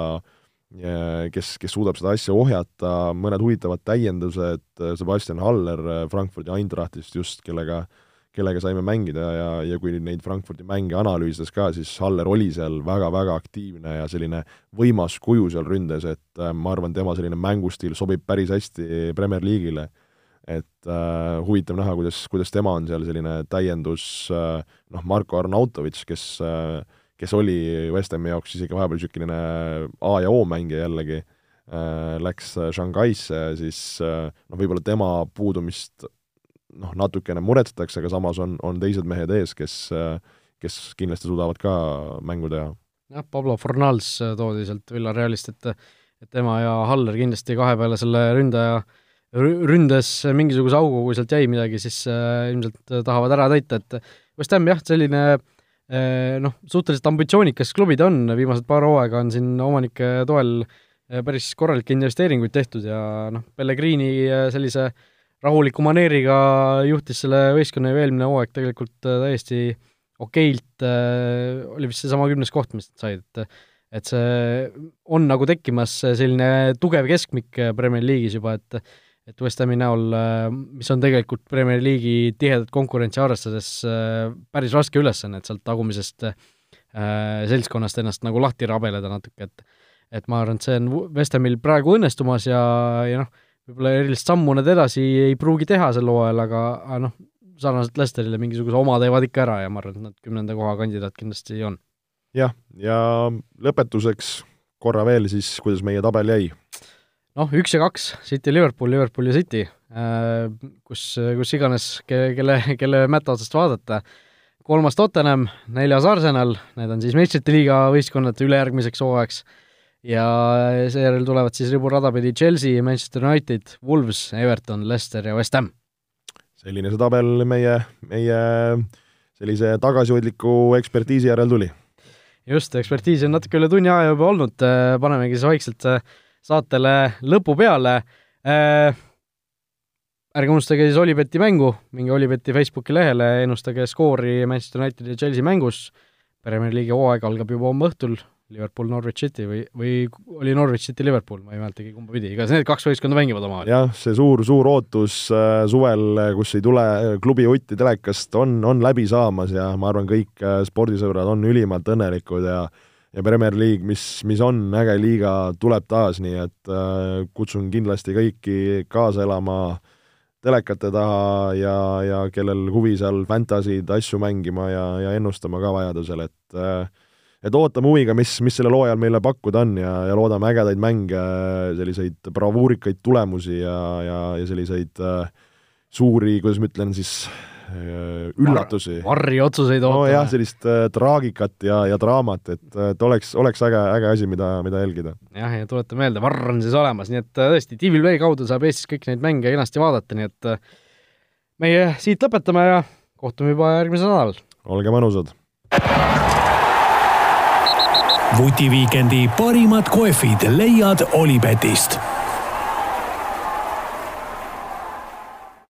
kes, kes suudab seda asja ohjata, mõned huvitavad täiendused, Sebastian Haller Frankfurdi Eintrachtist just, kellega äh, kellega saime mängida ja, ja kui neid Frankfurdi mänge analüüsides ka, siis Haller oli seal väga-väga aktiivne ja selline võimas kuju seal ründes, et äh, ma arvan, tema selline mängustiil sobib päris hästi Premier League'ile. et äh, huvitav näha, kuidas, kuidas tema on seal selline täiendus äh, noh, Marko Arnautovitš, kes äh, kes oli West Hami jaoks isegi vahepeal niisugune A ja O mängija jällegi äh,, läks Shanghai'sse, siis äh, noh, võib-olla tema puudumist noh, natukene muretsetakse, aga samas on, on teised mehed ees, kes, kes kindlasti suudavad ka mängu teha. jah, Pablo Fornals toodi sealt Villarealist, et et tema ja Haller kindlasti kahe peale selle ründaja ründes mingisuguse augu, kui sealt jäi midagi, siis äh, ilmselt tahavad ära täita, et West Ham jah, selline äh, noh, suhteliselt ambitsioonikas klubi ta on, viimased paar hooaega on siin omanike toel äh, päris korralikke investeeringuid tehtud ja noh, Pellegrini sellise äh, rahuliku maneeriga juhtis selle võistkonna ju eelmine hooaeg tegelikult äh, täiesti okeilt äh,, oli vist seesama kümnes koht, mis nad said, et et see on nagu tekkimas selline tugev keskmik Premier League'is juba, et et West Hami näol, äh, mis on tegelikult Premier League'i tihedat konkurentsi arvestades äh, päris raske ülesanne, et sealt tagumisest äh, seltskonnast ennast nagu lahti rabeleda natuke, et et ma arvan, et see on West Hamil praegu õnnestumas ja, ja noh, võib-olla erilist sammu nad edasi ei pruugi teha sel hooajal, aga, aga noh, sarnaselt Lesterile mingisuguse oma teevad ikka ära ja ma arvan, et nad kümnenda koha kandidaat kindlasti on. jah, ja lõpetuseks korra veel siis, kuidas meie tabel jäi? Noh, üks ja kaks, City, Liverpool, Liverpool ja City, äh, kus, kus iganes, kelle, kelle, kelle mätta otsast vaadata, kolmas Tottenham, neljas Arsenal, need on siis meistrite liiga võistkonnad ülejärgmiseks hooajaks ja seejärel tulevad siis riburada pidi Chelsea, Manchester United, Wolves, Everton, Leicester ja West Ham. selline see tabel meie, meie sellise tagasihoidliku ekspertiisi järel tuli. just, ekspertiisi on natuke üle tunni aja juba olnud, panemegi siis vaikselt saatele lõpu peale. ärge unustage siis Olibeti mängu, minge Olibeti Facebooki lehele, ennustage skoori Manchester Unitedi ja Chelsea mängus. Premier League'i hooaeg algab juba homme õhtul Liverpool, Norwich City või, või oli Norwich City, Liverpool, ma ei mäletagi, kumba pidi, igatahes need kaks võistkonda mängivad omavahel. jah, see suur, suur ootus äh, suvel, äh, kus ei tule äh, klubi Utti telekast, on, on läbi saamas ja ma arvan, kõik äh, spordisõbrad on ülimalt õnnelikud ja ja Premier League, mis, mis on äge liiga, tuleb taas, nii et äh, kutsun kindlasti kõiki kaasa elama telekate taha ja, ja kellel huvi seal fantasy'd, asju mängima ja, ja ennustama ka vajadusel, et äh, et ootame huviga, mis, mis sellel hooajal meile pakkuda on ja, ja loodame ägedaid mänge, selliseid bravuurikaid tulemusi ja, ja, ja selliseid äh, suuri, kuidas ma ütlen siis üllatusi Var,. varriotsuseid ootame. nojah, sellist äh, traagikat ja, ja draamat, et, et oleks, oleks äge, äge asi, mida, mida jälgida. jah, ja tuleta meelde, Varr on siis olemas, nii et äh, tõesti, TVL kaudu saab Eestis kõiki neid mänge kenasti vaadata, nii et äh, meie siit lõpetame ja kohtume juba järgmisel nädalal. olge mõnusad! vutiviikendi parimad kohvid leiad Olipetist